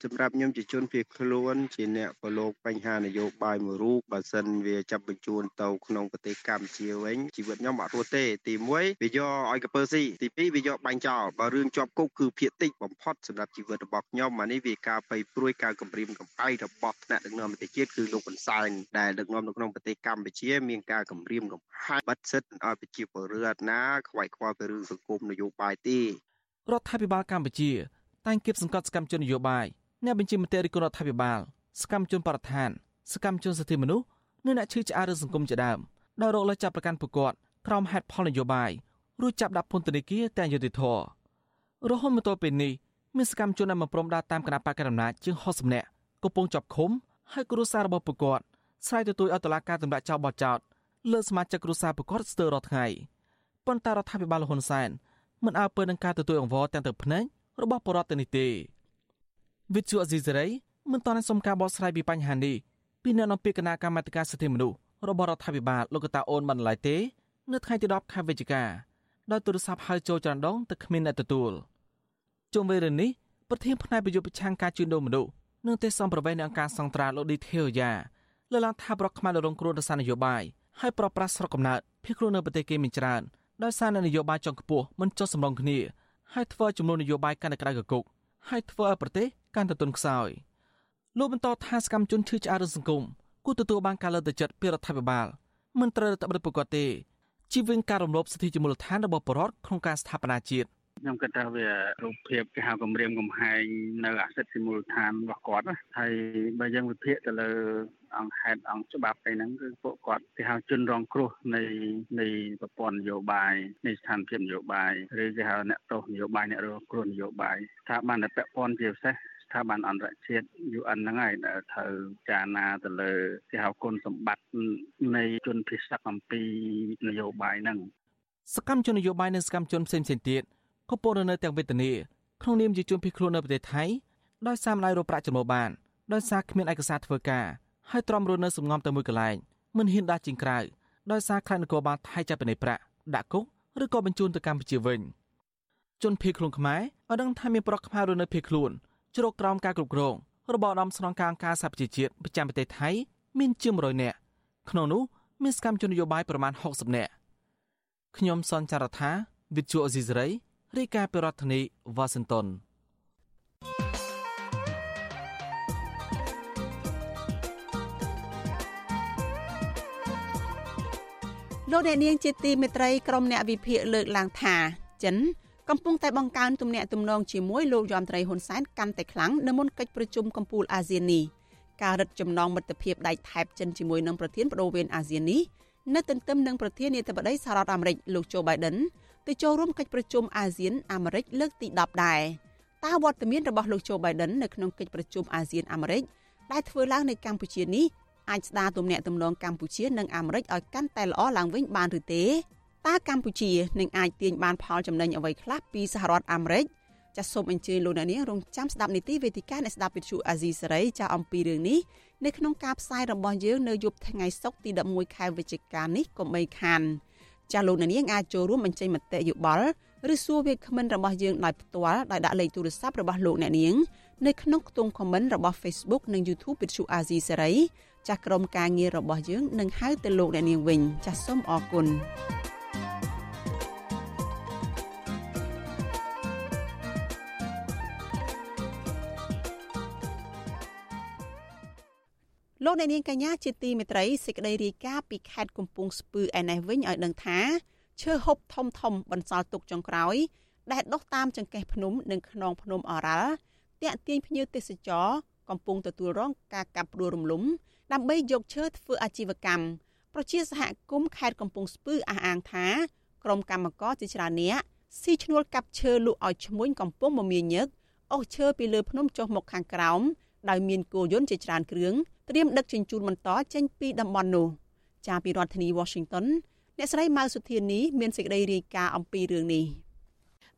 សម្រាប់ខ្ញុំជាជនភៀសខ្លួនជាអ្នកប្រឡូកបញ្ហានយោបាយមួយរូបបើសិនវាចាប់បញ្ជូនទៅក្នុងប្រទេសកម្ពុជាវិញជីវិតខ្ញុំអត់រស់ទេទី1វាយកឲ្យកពើស៊ីទី2វាយកបាញ់ចោលបើរឿងជាប់គុកគឺភាគតិចបំផុតសម្រាប់ជីវិតរបស់ខ្ញុំអានេះវាការបីព្រួយការគម្រាមកំហែងរបស់ថ្នាក់ដឹកនាំប្រទេសជាតិគឺលោកហ៊ុនសែនដែលដឹកនាំនៅក្នុងប្រទេសកម្ពុជាមានការគម្រាមកំហែងបាត់សិទ្ធិឲ្យប្រជាពលរដ្ឋណាខ្វាយខ្វល់ពីរឿងសង្គមនយោបាយទេរដ្ឋាភិបាលកម្ពុជាតែងគៀបសង្កត់សកម្មជននយោបាយ អ្នកបញ្ជាមតិរិះគន់រដ្ឋាភិបាលសកម្មជនបរិស្ថានសកម្មជនសិទ្ធិមនុស្សនិងអ្នកឈឺឆ្អាលរឿងសង្គមជាដើមដោយរកលើចាប់ប្រកាន់ពួកគាត់ក្រោមហេតុផលនយោបាយរួចចាប់ដាក់ពន្ធនាគារតែយុតិធធរហូតមកទល់ពេលនេះមានសកម្មជនដែលមកព្រមដើរតាមគណៈបកកណ្ដាលអំណាចជាង60នាក់កំពុងជាប់ឃុំហើយគ្រួសាររបស់ពួកគាត់ស្រ័យទទូចឲ្យតុលាការទម្លាក់ចោលបទចោទលើសមាជិកគ្រួសារពួកគាត់ស្ទើររាល់ថ្ងៃប៉ុន្តែរដ្ឋាភិបាលលហ៊ុនសែនមិនអើពើនឹងការទទួលអង្វរទាំងទឹកភ្នែករបស់បរដ្ឋទៅនេះទេ វិទ្យុអេស៊ីសេរីមិនតន់សុំការបកស្រាយពីបញ្ហានេះពីអ្នកនាំពាក្យគណៈកម្មាធិការសិទ្ធិមនុស្សរបស់រដ្ឋាភិបាលលោកតាអូនបានឡើយទេនៅថ្ងៃទី10ខែវិច្ឆិកាដោយទូរស័ព្ទហៅចូលចរដងតែគ្មានអ្នកទទួលជុំវិញរឿងនេះប្រធានផ្នែកប្រយុទ្ធប្រឆាំងការជួញដូរមនុស្សនិងទេសសំប្រវេនៃអង្គការសង្ត្រាលោកឌីថេអូយ៉ាលើកឡើងថាប្រកខ្មែររងគ្រោះដោយសារនយោបាយហើយប្រប្រាស់ស្រុកកំណើតភៀសខ្លួននៅប្រទេសគេមានច្រើនដោយសារនយោបាយចុងខ្ពស់មិនចុះសម្រុងគ្នាហើយធ្វើចំនួននយោបាយកាន់តែក្តៅកគុក ហើយធ្វើឲ្យប្រទេសកាន់តែទន់ខ្សោយលោកបន្តថាសកម្មជនឈឺឆ្អាលរឿងសង្គមគួរទទួលបានការលើកទឹកចិត្តពីរដ្ឋាភិបាលមិនត្រូវតែបិទប្រកាសទេជីវវិញការរំលោភសិទ្ធិជាមូលដ្ឋានរបស់ប្រជាពលរដ្ឋក្នុងការស្ថាបនាជាតិ ខ្ញុំគិតថាវារូបភាពគេហៅគម្រាមកំហែងនៅអសិទ្ធិមូលដ្ឋានរបស់គាត់ណាហើយបើយើងវិភាគទៅលើអង្គហេតុអង្គច្បាប់អីហ្នឹងគឺពួកគាត់គេហៅជនរងគ្រោះនៃនៃប្រព័ន្ធនយោបាយនៃស្ថានភាពនយោបាយឬគេហៅអ្នកទោសនយោបាយអ្នករងគ្រោះនយោបាយថាបានតែពាក់ព័ន្ធជាពិសេសស្ថាប័នអន្តរជាតិ UN ហ្នឹងហើយដែលត្រូវចារណាទៅលើគេហៅគុណសម្បត្តិនៃជនភិស័កអំពីនយោបាយហ្នឹងសកម្មជននយោបាយនិងសកម្មជនផ្សេងៗទៀត ក៏ពោលនៅទាំងវេទនាក្នុងនាមជាជនភៀសខ្លួននៅប្រទេសថៃដោយសារម្ដាយរកប្រាក់ចំណូលបានដោយសារគ្មានឯកសារធ្វើការហើយទ្រាំរស់នៅសំងំទៅមួយកន្លែងមិនហ៊ានដាក់ជាងក្រៅដោយសារខ្លាចនគរបាលថៃចាប់ពីនៃប្រាក់ដាក់គុកឬក៏បញ្ជូនទៅកម្ពុជាវិញជនភៀសខ្លួនខ្មែរឲ្យដឹងថាមានប្រុសខ្មែររស់នៅភៀសខ្លួនជ្រកក្រោមការគ្រប់គ្រងរបស់ឧត្តមស្នងការអង្គការសហប្រជាជាតិប្រចាំប្រទេសថៃមានជាង100នាក់ក្នុងនោះមានសកម្មជននយោបាយប្រមាណ60នាក់ខ្ញុំសនចាររថាវិទ្យុអេស៊ីសរ៉ៃ រាយការណ៍ពីរដ្ឋធានីវ៉ាស៊ីនតោនលោកអ្នកនាងជាទីមេត្រីក្រុមអ្នកវិភាគលើកឡើងថាចិនកំពុងតែបង្កើនទំនាក់ទំនងជាមួយលោកយមត្រីហ៊ុនសែនកាន់តែខ្លាំងនៅមុនកិច្ចប្រជុំកំពូលអាស៊ាននេះការរឹតចំណងមិត្តភាពដៃថែបចិនជាមួយនឹងប្រធានបដូវវេនអាស៊ាននេះនៅទន្ទឹមនឹងប្រធានាធិបតីសហរដ្ឋអាមេរិកលោកโจ Biden ទៅចូលរួមកិច្ចប្រជុំអាស៊ានអាមេរិកលើកទី10ដែរតើវត្តមានរបស់លោកโจ Biden នៅក្នុងកិច្ចប្រជុំអាស៊ានអាមេរិកដែលធ្វើឡើងនៅកម្ពុជានេះអាចស្ដារទំនាក់ទំនងកម្ពុជានិងអាមេរិកឲ្យកាន់តែល្អឡើងវិញបានឬទេតើកម្ពុជានឹងអាចទាញបានផលចំណេញអ្វីខ្លះពីសហរដ្ឋអាមេរិកចាសសូមអញ្ជើញលោកអ្នកនាងរងចាំស្ដាប់នីតិវេទិកានៃស្ដាប់វិទ្យុអាស៊ីសេរីចាអំពីរឿងនេះនៅក្នុងការផ្សាយរបស់យើងនៅយប់ថ្ងៃសុក្រទី11ខែវិច្ឆិកានេះកុំបីខាន ចាសលោកអ្នកនាងអាចចូលរួមបញ្ចេញមតិយោបល់ឬសួរវាគ្មិនរបស់យើងដោយផ្ទាល់ដោយដាក់លេខទូរស័ព្ទរបស់លោកអ្នកនាងនៅក្នុងខ្ទង់ comment របស់ Facebook និង YouTube វិទ្យុអាស៊ីសេរីចាស់ក្រុមការងាររបស់យើងនឹងហៅទៅលោកអ្នកនាងវិញចាស់សូមអរគុណ លោកអ្នកនាងកញ្ញាជាទីមេត្រីសេចក្តីរាយការណ៍ពីខេត្តកំពង់ស្ពឺឯនេះវិញឲ្យដឹងថាឈើហូបធំធំបន្សល់ទុកចុងក្រោយ ដែលដុះតាមចង្កេះភ្នំនិងខ្នងភ្នំអរ៉ាល់តាក់ទាញភ្ញៀវទេសចរកំពុងទទួលរងការកាប់ផ្ដួលរំលំ ដើម្បីយកឈើធ្វើអាជីវកម្មប្រជាសហគមន៍ខេត្តកំពង់ស្ពឺអះអាងថាក្រុមកម្មករជាច្រើនអ្នកស៊ីឈ្នួលកាប់ឈើលក់ឲ្យឈ្មួញកំពុងមមាញឹកអូសឈើពីលើភ្នំចុះមកខាងក្រោម ដោយមានគោយន្តជាច្រើនគ្រឿងត្រៀមដឹកជញ្ជូនបន្តចេញពីតំបន់នោះចាពីរដ្ឋធានី Washington អ្នកស្រីម៉ៅសុធានីមានសេចក្តីរាយការណ៍អំពីរឿងនេះ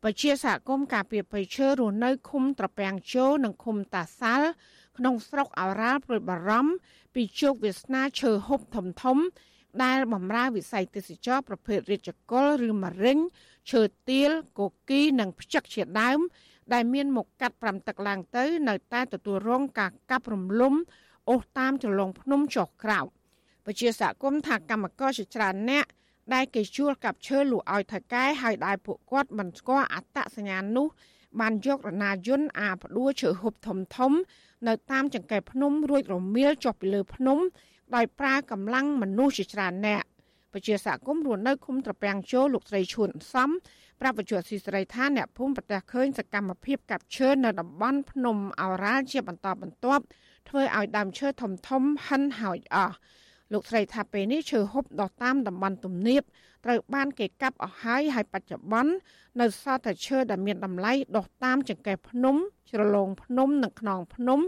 ប្រជាសហគមន៍ការពីប្រឈើរស់នៅឃុំត្រពាំងជោនិងឃុំតាសាល់ក្នុងស្រុកអរ៉ាល់ព្រួយបារម្ភពីជោគវាសនាឈើហូបធំធំ ដែលបំរើវិស័យទេសចរប្រភេទរាជកុលឬមរិញឈើទាលគគីនិងផ្ចឹកជាដើម ដែលមានមុខកាត់5ទឹកឡើងទៅ នៅតែទទួលរងការកាប់រំលំអូសតាមចលងភ្នំចុះក្រោមពជាសហគមន៍ថាកម្មករជាច្រើនអ្នកដែលគេជួលកាប់ឈើលក់ឲ្យថៅកែហើយដែលពួកគាត់មិនស្គាល់អត្តសញ្ញាណនោះ បានយករណាយន្តអាផ្ដួលឈើហុបធំធំ នៅតាមចង្កេះភ្នំរួចរមៀលចុះពីលើភ្នំ ដោយប្រើកម្លាំងមនុស្សជាច្រើនអ្នក ពជាសហគមន៍រស់នៅឃុំត្រពាំងជោលោកស្រីឈួនសំប្រាប់វិទ្យុស៊ីស្រីថាអ្នកភូមិប្រទះឃើញសកម្មភាពកាប់ឈើនៅតំបន់ភ្នំអរ៉ាល់ជាបន្តបន្ទាប់ធ្វើឲ្យដើមឈើធំធំហិនហើយអស់លោកស្រីថាពេលនេះឈើហូបដុះតាមតំបន់ទំនាបត្រូវបានគេកាប់អស់ហើយហើយបច្ចុប្បន្ននៅសល់តែឈើដែលមានតម្លៃដុះតាមចង្កេះភ្នំជ្រលងភ្នំនិងខ្នងភ្នំ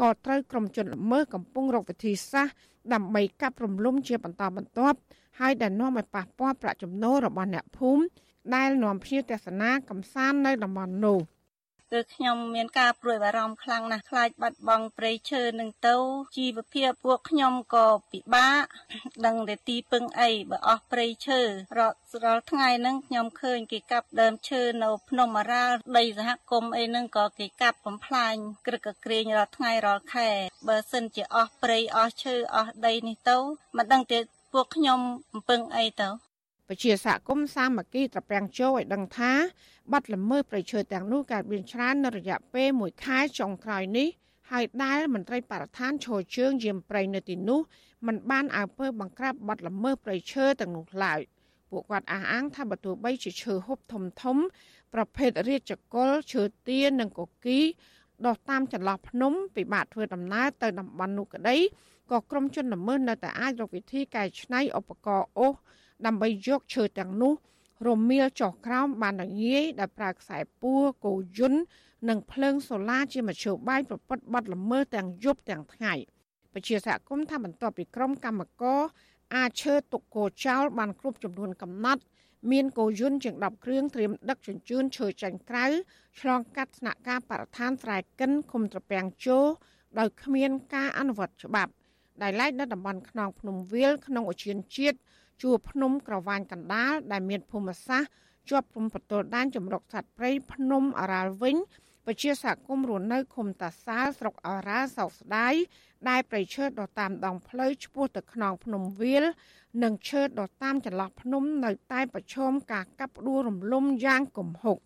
ក៏ត្រូវក្រុមជនល្មើសកំពុងរកវិធីសាស្ត្រដើម្បីកាប់រំលំជាបន្តបន្ទាប់ ហើយដែលនាំឲ្យប៉ះពាល់ប្រាក់ចំណូលរបស់អ្នកភូមិដែលនាំភ្ញៀវទស្សនាកំសាន្តនៅតំបន់នោះ។គឺខ្ញុំមានការព្រួយបារម្ភខ្លាំងណាស់ខ្លាចបាត់បង់ព្រៃឈើនឹងទៅជីវភាពពួកខ្ញុំក៏ពិបាកដឹងតែទីពឹងអីបើអស់ព្រៃឈើរត់រាល់ថ្ងៃហ្នឹងខ្ញុំឃើញគេកាប់ដើមឈើនៅភ្នំអរ៉ាល់ដីសហគមន៍អីហ្នឹងក៏គេកាប់បំផ្លាញក្រឹកក្រែងរាល់ថ្ងៃរាល់ខែបើសិនជាអស់ព្រៃអស់ឈើអស់ដីនេះទៅមិនដឹងទេ ពួកខ្ញុំអំពឹងអីទៅពជាសហគមន៍សាមគ្គីត្រពាំងជោឲ្យដឹងថាបាត់ល្មើសប្រៃឈើទាំងនោះកើតមានច្រើននៅរយៈពេល1ខែចុងក្រោយនេះហើយដែលមន្ត្រីបរិស្ថានឈរជើងយាមប្រៃនៅទីនោះมันបានអើពើបង្ក្រាបបាត់ល្មើសប្រៃឈើទាំងនោះឡើយពួកគាត់អះអាងថាបើទោះបីជាឈើហូបធំធំ ប្រភេទរាជកុលឈើទានិងកគីដុះតាមចន្លោះភ្នំពិបាកធ្វើដំណើរទៅតំបន់នោះក្តី ក៏ក្រុមជនល្មើសនៅតែអាចរកវិធីកែច្នៃឧបករណ៍អូសដើម្បីយកឈើទាំងនោះរមៀលចុះក្រោមបានដល់ងាយដែលប្រើខ្សែពួរគោយន្តនិងភ្លើងសូឡាជាមធ្យោបាយប្រពន្ធបាត់ល្មើសទាំងយប់ទាំងថ្ងៃពជាសហគមន៍ថាបន្ទាប់ពីក្រុមកម្មករអាចឈើទុកគោចោលបានគ្រប់ចំនួនកំណត់មានគោយន្តជាង10គ្រឿងត្រៀមដឹកជញ្ជូនឈើចាញ់ក្រៅឆ្លងកាត់ស្នាក់ការបរិស្ថានស្រែកិនឃុំត្រពាំងជោដោយគ្មានការអនុវត្តច្បាប់ ដែលឡែកនៅតំបន់ខ្នងភ្នំវាលក្នុងឧទ្យានជាតិជួរភ្នំក្រវ៉ាញកណ្ដាលដែលមានភូមិសាស្ត្រជាប់ព្រំប្រទល់ដែនចម្រុកសត្វព្រៃភ្នំអរ៉ាល់វិញពជាសហគមន៍រស់នៅឃុំតាសាលស្រុកអរ៉ាល់សោកស្ដាយដែលប្រៃឈើដុះតាមដងផ្លូវឆ្ពោះទៅខ្នងភ្នំវាល និងឈើដុះតាមចន្លោះភ្នំនៅតែប្រឈមការកាប់ផ្ដួលរំលំយ៉ាងគំហុក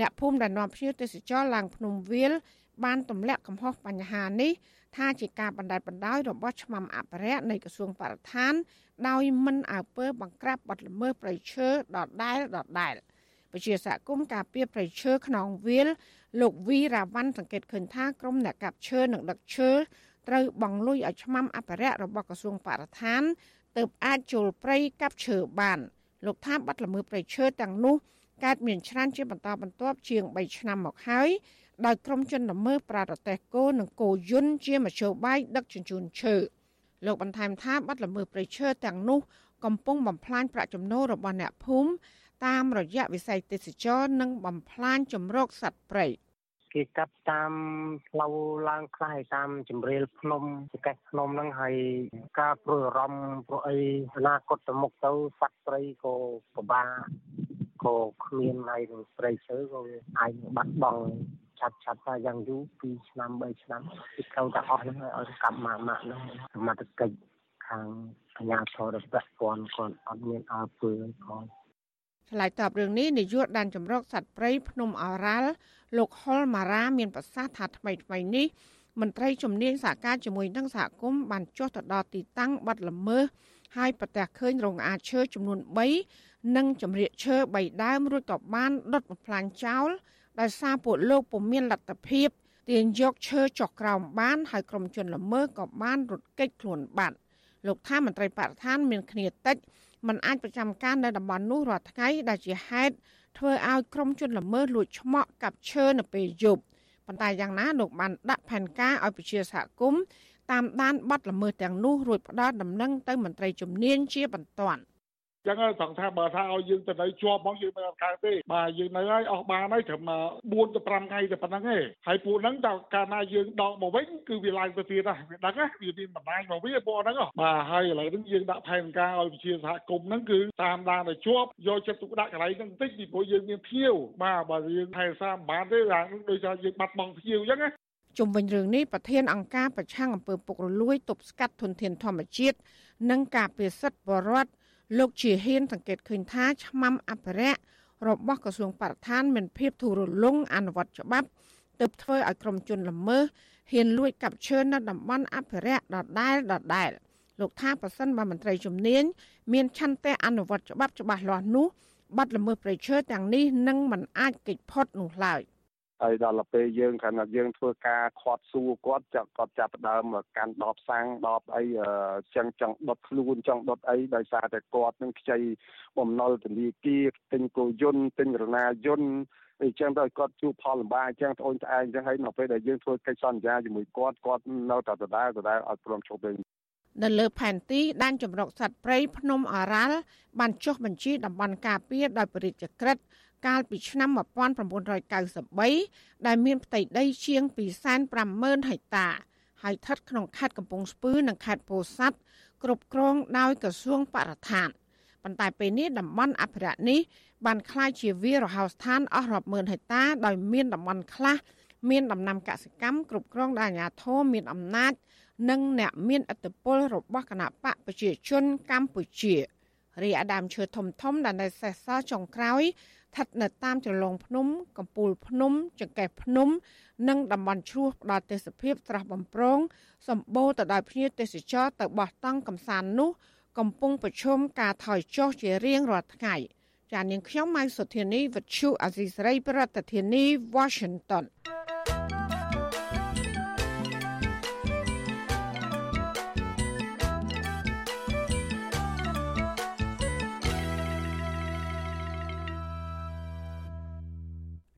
អ្នកភូមិដែលនាំភ្ញៀវទេសចរឡើងភ្នំវាល បានទម្លាក់កំហុសបញ្ហានេះ ថាជាការបណ្តែតបណ្ដោយរបស់ឆ្មាំអភិរក្សនៃក្រសួងបរិស្ថាន ដោយមិនអើពើបង្ក្រាបបទល្មើសប្រៃឈើដដែលដដែលពជាសហគមន៍ការពារប្រៃឈើខ្នងវាលលោកវីរាវ៉ាន់សង្កេតឃើញថាក្រុមអ្នកកាប់ឈើនិងដឹកឈើត្រូវបង្លុយឲ្យឆ្មាំអភិរក្សរបស់ក្រសួងបរិស្ថានទើបអាចចូលព្រៃកាប់ឈើបាន លោកថាបាត់ល្មើសព្រៃឈើទាំងនោះកើតមានច្រើនជាបន្តបន្ទាប់ជាង3ឆ្នាំមកហើយ ដោយក្រុមជនល្មើសប្រារតេះគោនិងគោយន្តជាមធ្យោបាយដឹកជញ្ជូនឈើលោកបន្ថែមថាបាត់ល្មើសព្រៃឈើទាំងនោះកំពុងបំផ្លាញប្រាក់ចំណូលរបស់អ្នកភូមិតាមរយៈវិស័យទេសចរនិងបំផ្លាញចម្រោកសត្វព្រៃគេកាប់តាមផ្លូវឡើងខ្លះតាមជំរាលភ្នំចកេះភ្នំហ្នឹងហើយការព្រួយអារម្មណ៍ព្រោះអីអនាគតទៅមុខទៅសត្វព្រៃក៏ពិបាកក៏គ្មានហើយនឹងព្រៃឈើក៏អាចបាត់បង់ ឆាប់ឆាប់ថាយ៉ាងយូរ2ឆ្នាំ3ឆ្នាំគឺត្រូវតែអស់ហ្នឹងឲ្យកាប់ម៉ាក់ម៉ាក់ហ្នឹងសមត្ថកិច្ចខាងអាជ្ញាធរពាក់ព័ន្ធគាត់អត់មានអើពើផងឆ្លើយតបរឿងនេះនាយកដែនចម្រុកសត្វព្រៃភ្នំអរ៉ាល់លោកហុលម៉ារ៉ាមានប្រសាសន៍ថាថ្មីថ្មីនេះមន្ត្រីជំនាញសហការជាមួយនឹងសហគមន៍បានចុះទៅដល់ទីតាំងបាត់ល្មើសហើយប្រទះឃើញរោងអាឈើចំនួន3និងចម្រៀកឈើ3ដើមរួចក៏បានដុតបំផ្លាញចោល ដោយសារពួកលោកពុំមានលទ្ធភាពទាញយកឈើចុះក្រោមបានហើយក្រុមជនល្មើសក៏បានរត់គេចខ្លួនបាត់លោកថាមន្ត្រីបរិស្ថានមានគ្នាតិចมันអាចប្រចាំការនៅតំបន់នោះរាល់ថ្ងៃដែលជាហេតុធ្វើឲ្យក្រុមជនល្មើសលួចឆ្មក់កាប់ឈើនៅពេលយប់ប៉ុន្តែយ៉ាងណាលោកបានដាក់ផែនការឲ្យប្រជាសហគមន៍តាមដានបាត់ល្មើសទាំងនោះរួចផ្ដល់ដំណឹងទៅមន្ត្រីជំនាញជាបន្ទាន់ ចឹងត្រង់ថាបើថាឲ្យយើងទៅនៅជាប់មកយើងមិនអត់កើតទេបាទយើងនៅហើយអស់បានហើយត្រឹម4ទៅ5ថ្ងៃតែប៉ុណ្្នឹងទេហើយពួកហ្នឹងតើកាលណាយើងដកមកវិញគឺវាឡើងទៅទៀតណាវាដឹងណាវាមានបណ្ដាញមកវាពួកហ្នឹងបាទហើយឥឡូវហ្នឹងយើងដាក់ផែនការឲ្យវិជាសហគមន៍ហ្នឹងគឺតាមដានទៅជាប់យកចិត្តទុកដាក់កន្លែងហ្នឹងបន្តិចពីព្រោះយើងមានភៀវបាទបើយើងថែសារមិនបានទេអាហ្នឹងដូចថាយើងបាត់បង់ភៀវចឹងណាជុំវិញរឿងនេះប្រធានអង្គការប្រឆាំងអំពើពុករលួយទប់ស្កាត់ធនធានធម្មជាតិនិងការពារសិទ្ធិបរដ្ឋ លោកជាហ៊ានសង្កេតឃើញថាឆ្មាំអភិរក្សរបស់ក្រសួងបរិស្ថានមានភាពធូររលុងអនុវត្តច្បាប់ទើបធ្វើឲ្យក្រុមជនល្មើសហ៊ានលួចកាប់ឈើនៅតំបន់អភិរក្សដដែលដដែលលោកថាប្រសិនបើមន្ត្រីជំនាញមានឆន្ទៈអនុវត្តច្បាប់ច្បាស់លាស់នោះបាត់ល្មើសប្រៃឈើទាំងនេះនឹងមិនអាចគេចផុតនោះឡើយ។ ហើយដល់ពេលយើងខណៈយើងធ្វើការខាត់សួរគាត់ចាប់គាត់ចាប់ដើមកាន់ដបសាំងដបអីចឹងចង់ដុតខ្លួនចង់ដុតអីដោយសារតែគាត់នឹងខ្ចីបំណុលធនាគារទិញគោយន្តទិញរណាយន្តអញ្ចឹងទៅគាត់ជួបផលលំបាកអញ្ចឹងត្អូនត្អែរអញ្ចឹងហើយនៅពេលដែលយើងធ្វើកិច្ចសន្យាជាមួយគាត់គាត់នៅតែដដែលដដែលអត់ព្រមឈប់វិញនៅលើផែនទីដែនជម្រកសត្វព្រៃភ្នំអរ៉ាល់បានចុះបញ្ជីតំបន់ការពារដោយបរិយាក្រិត កាលពីឆ្នាំ1993ដែលមានផ្ទៃដីជាង250,000ហិកតាហើយស្ថិតក្នុងខេត្តកំពង់ស្ពឺនិងខេត្តពោធិ៍សាត់គ្រប់គ្រងដោយក្រសួងបរិស្ថានប៉ុន្តែពេលនេះតំបន់អភិរក្សនេះបានក្លាយជាវាលរហោស្ថានអស់រាប់ម៉ឺនហិកតាដោយមានតំបន់ខ្លះមានដំណាំកសិកម្មគ្រប់គ្រងដោយអាជ្ញាធរមានអំណាចនិងអ្នកមានឥទ្ធិពលរបស់គណៈបកប្រជាជនកម្ពុជារីឯដើមឈើធំធំដែលនៅសេសសល់ចុងក្រោយ ស្ថិតនៅតាមជ្រលងភ្នំ កំពូលភ្នំ ចង្កេះភ្នំ និងតំបន់ឈ្លោះផ្ដល់ទេសភាពស្រស់បំព្រងសម្បូរទៅដោយភ្ញៀវទេសចរទៅបោះតង់កំសាន្តនោះ កំពុងប្រឈមការថយចុះជារៀងរាល់ថ្ងៃចាននាងខ្ញុំម៉ៅសុធានីវិទ្យុអាស៊ីសេរីប្រធានាធិបតី Washington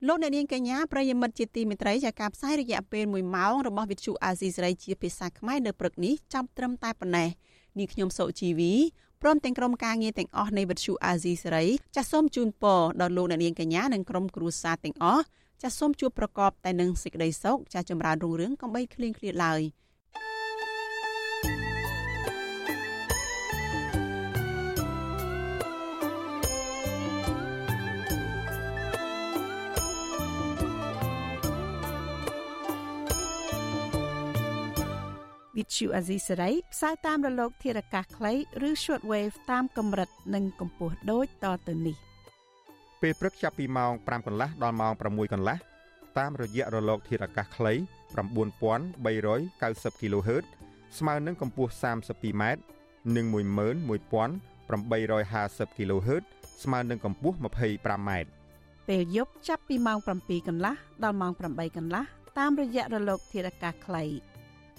លោកអ្នកនាងកញ្ញាប្រិយមិត្តជាទីមេត្រីចាការផ្សាយរយៈពេល1ម៉ោងរបស់វិទ្យុអាស៊ីសេរីជាភាសាខ្មែរនៅព្រឹកនេះចាប់ត្រឹមតែប៉ុណ្ណេះនាងខ្ញុំសុជីវីព្រមទាំងក្រុមការងារទាំងអស់នៃវិទ្យុអាស៊ីសេរីចាសសូមជូនពរដល់លោកអ្នកនាងកញ្ញានិងក្រុមគ្រួសារទាំងអស់ចាសសូមជួបប្រកបតែនឹងសេចក្តីសុខចាសចម្រើនរុងរឿងកំបីគ្លៀងគ្លាតឡើយ។ វិទ្យុអាស៊ីសេរីផ្សាយតាមរលក ធារកាសខ្លីឬ shortwave តាមកម្រិតនិងកម្ពស់ដូចតទៅនេះពេលព្រឹកចាប់ពីម៉ោង5កន្លះដល់ម៉ោង6កន្លះតាមរយៈរលក ធារកាសខ្លី9390 kHz ស្មើនឹងកម្ពស់ 32m និង11850 kHz ស្មើនឹងកម្ពស់ 25m ពេលយប់ចាប់ពីម៉ោង7កន្លះដល់ម៉ោង8កន្លះតាមរយៈរលកធារកាសខ្លី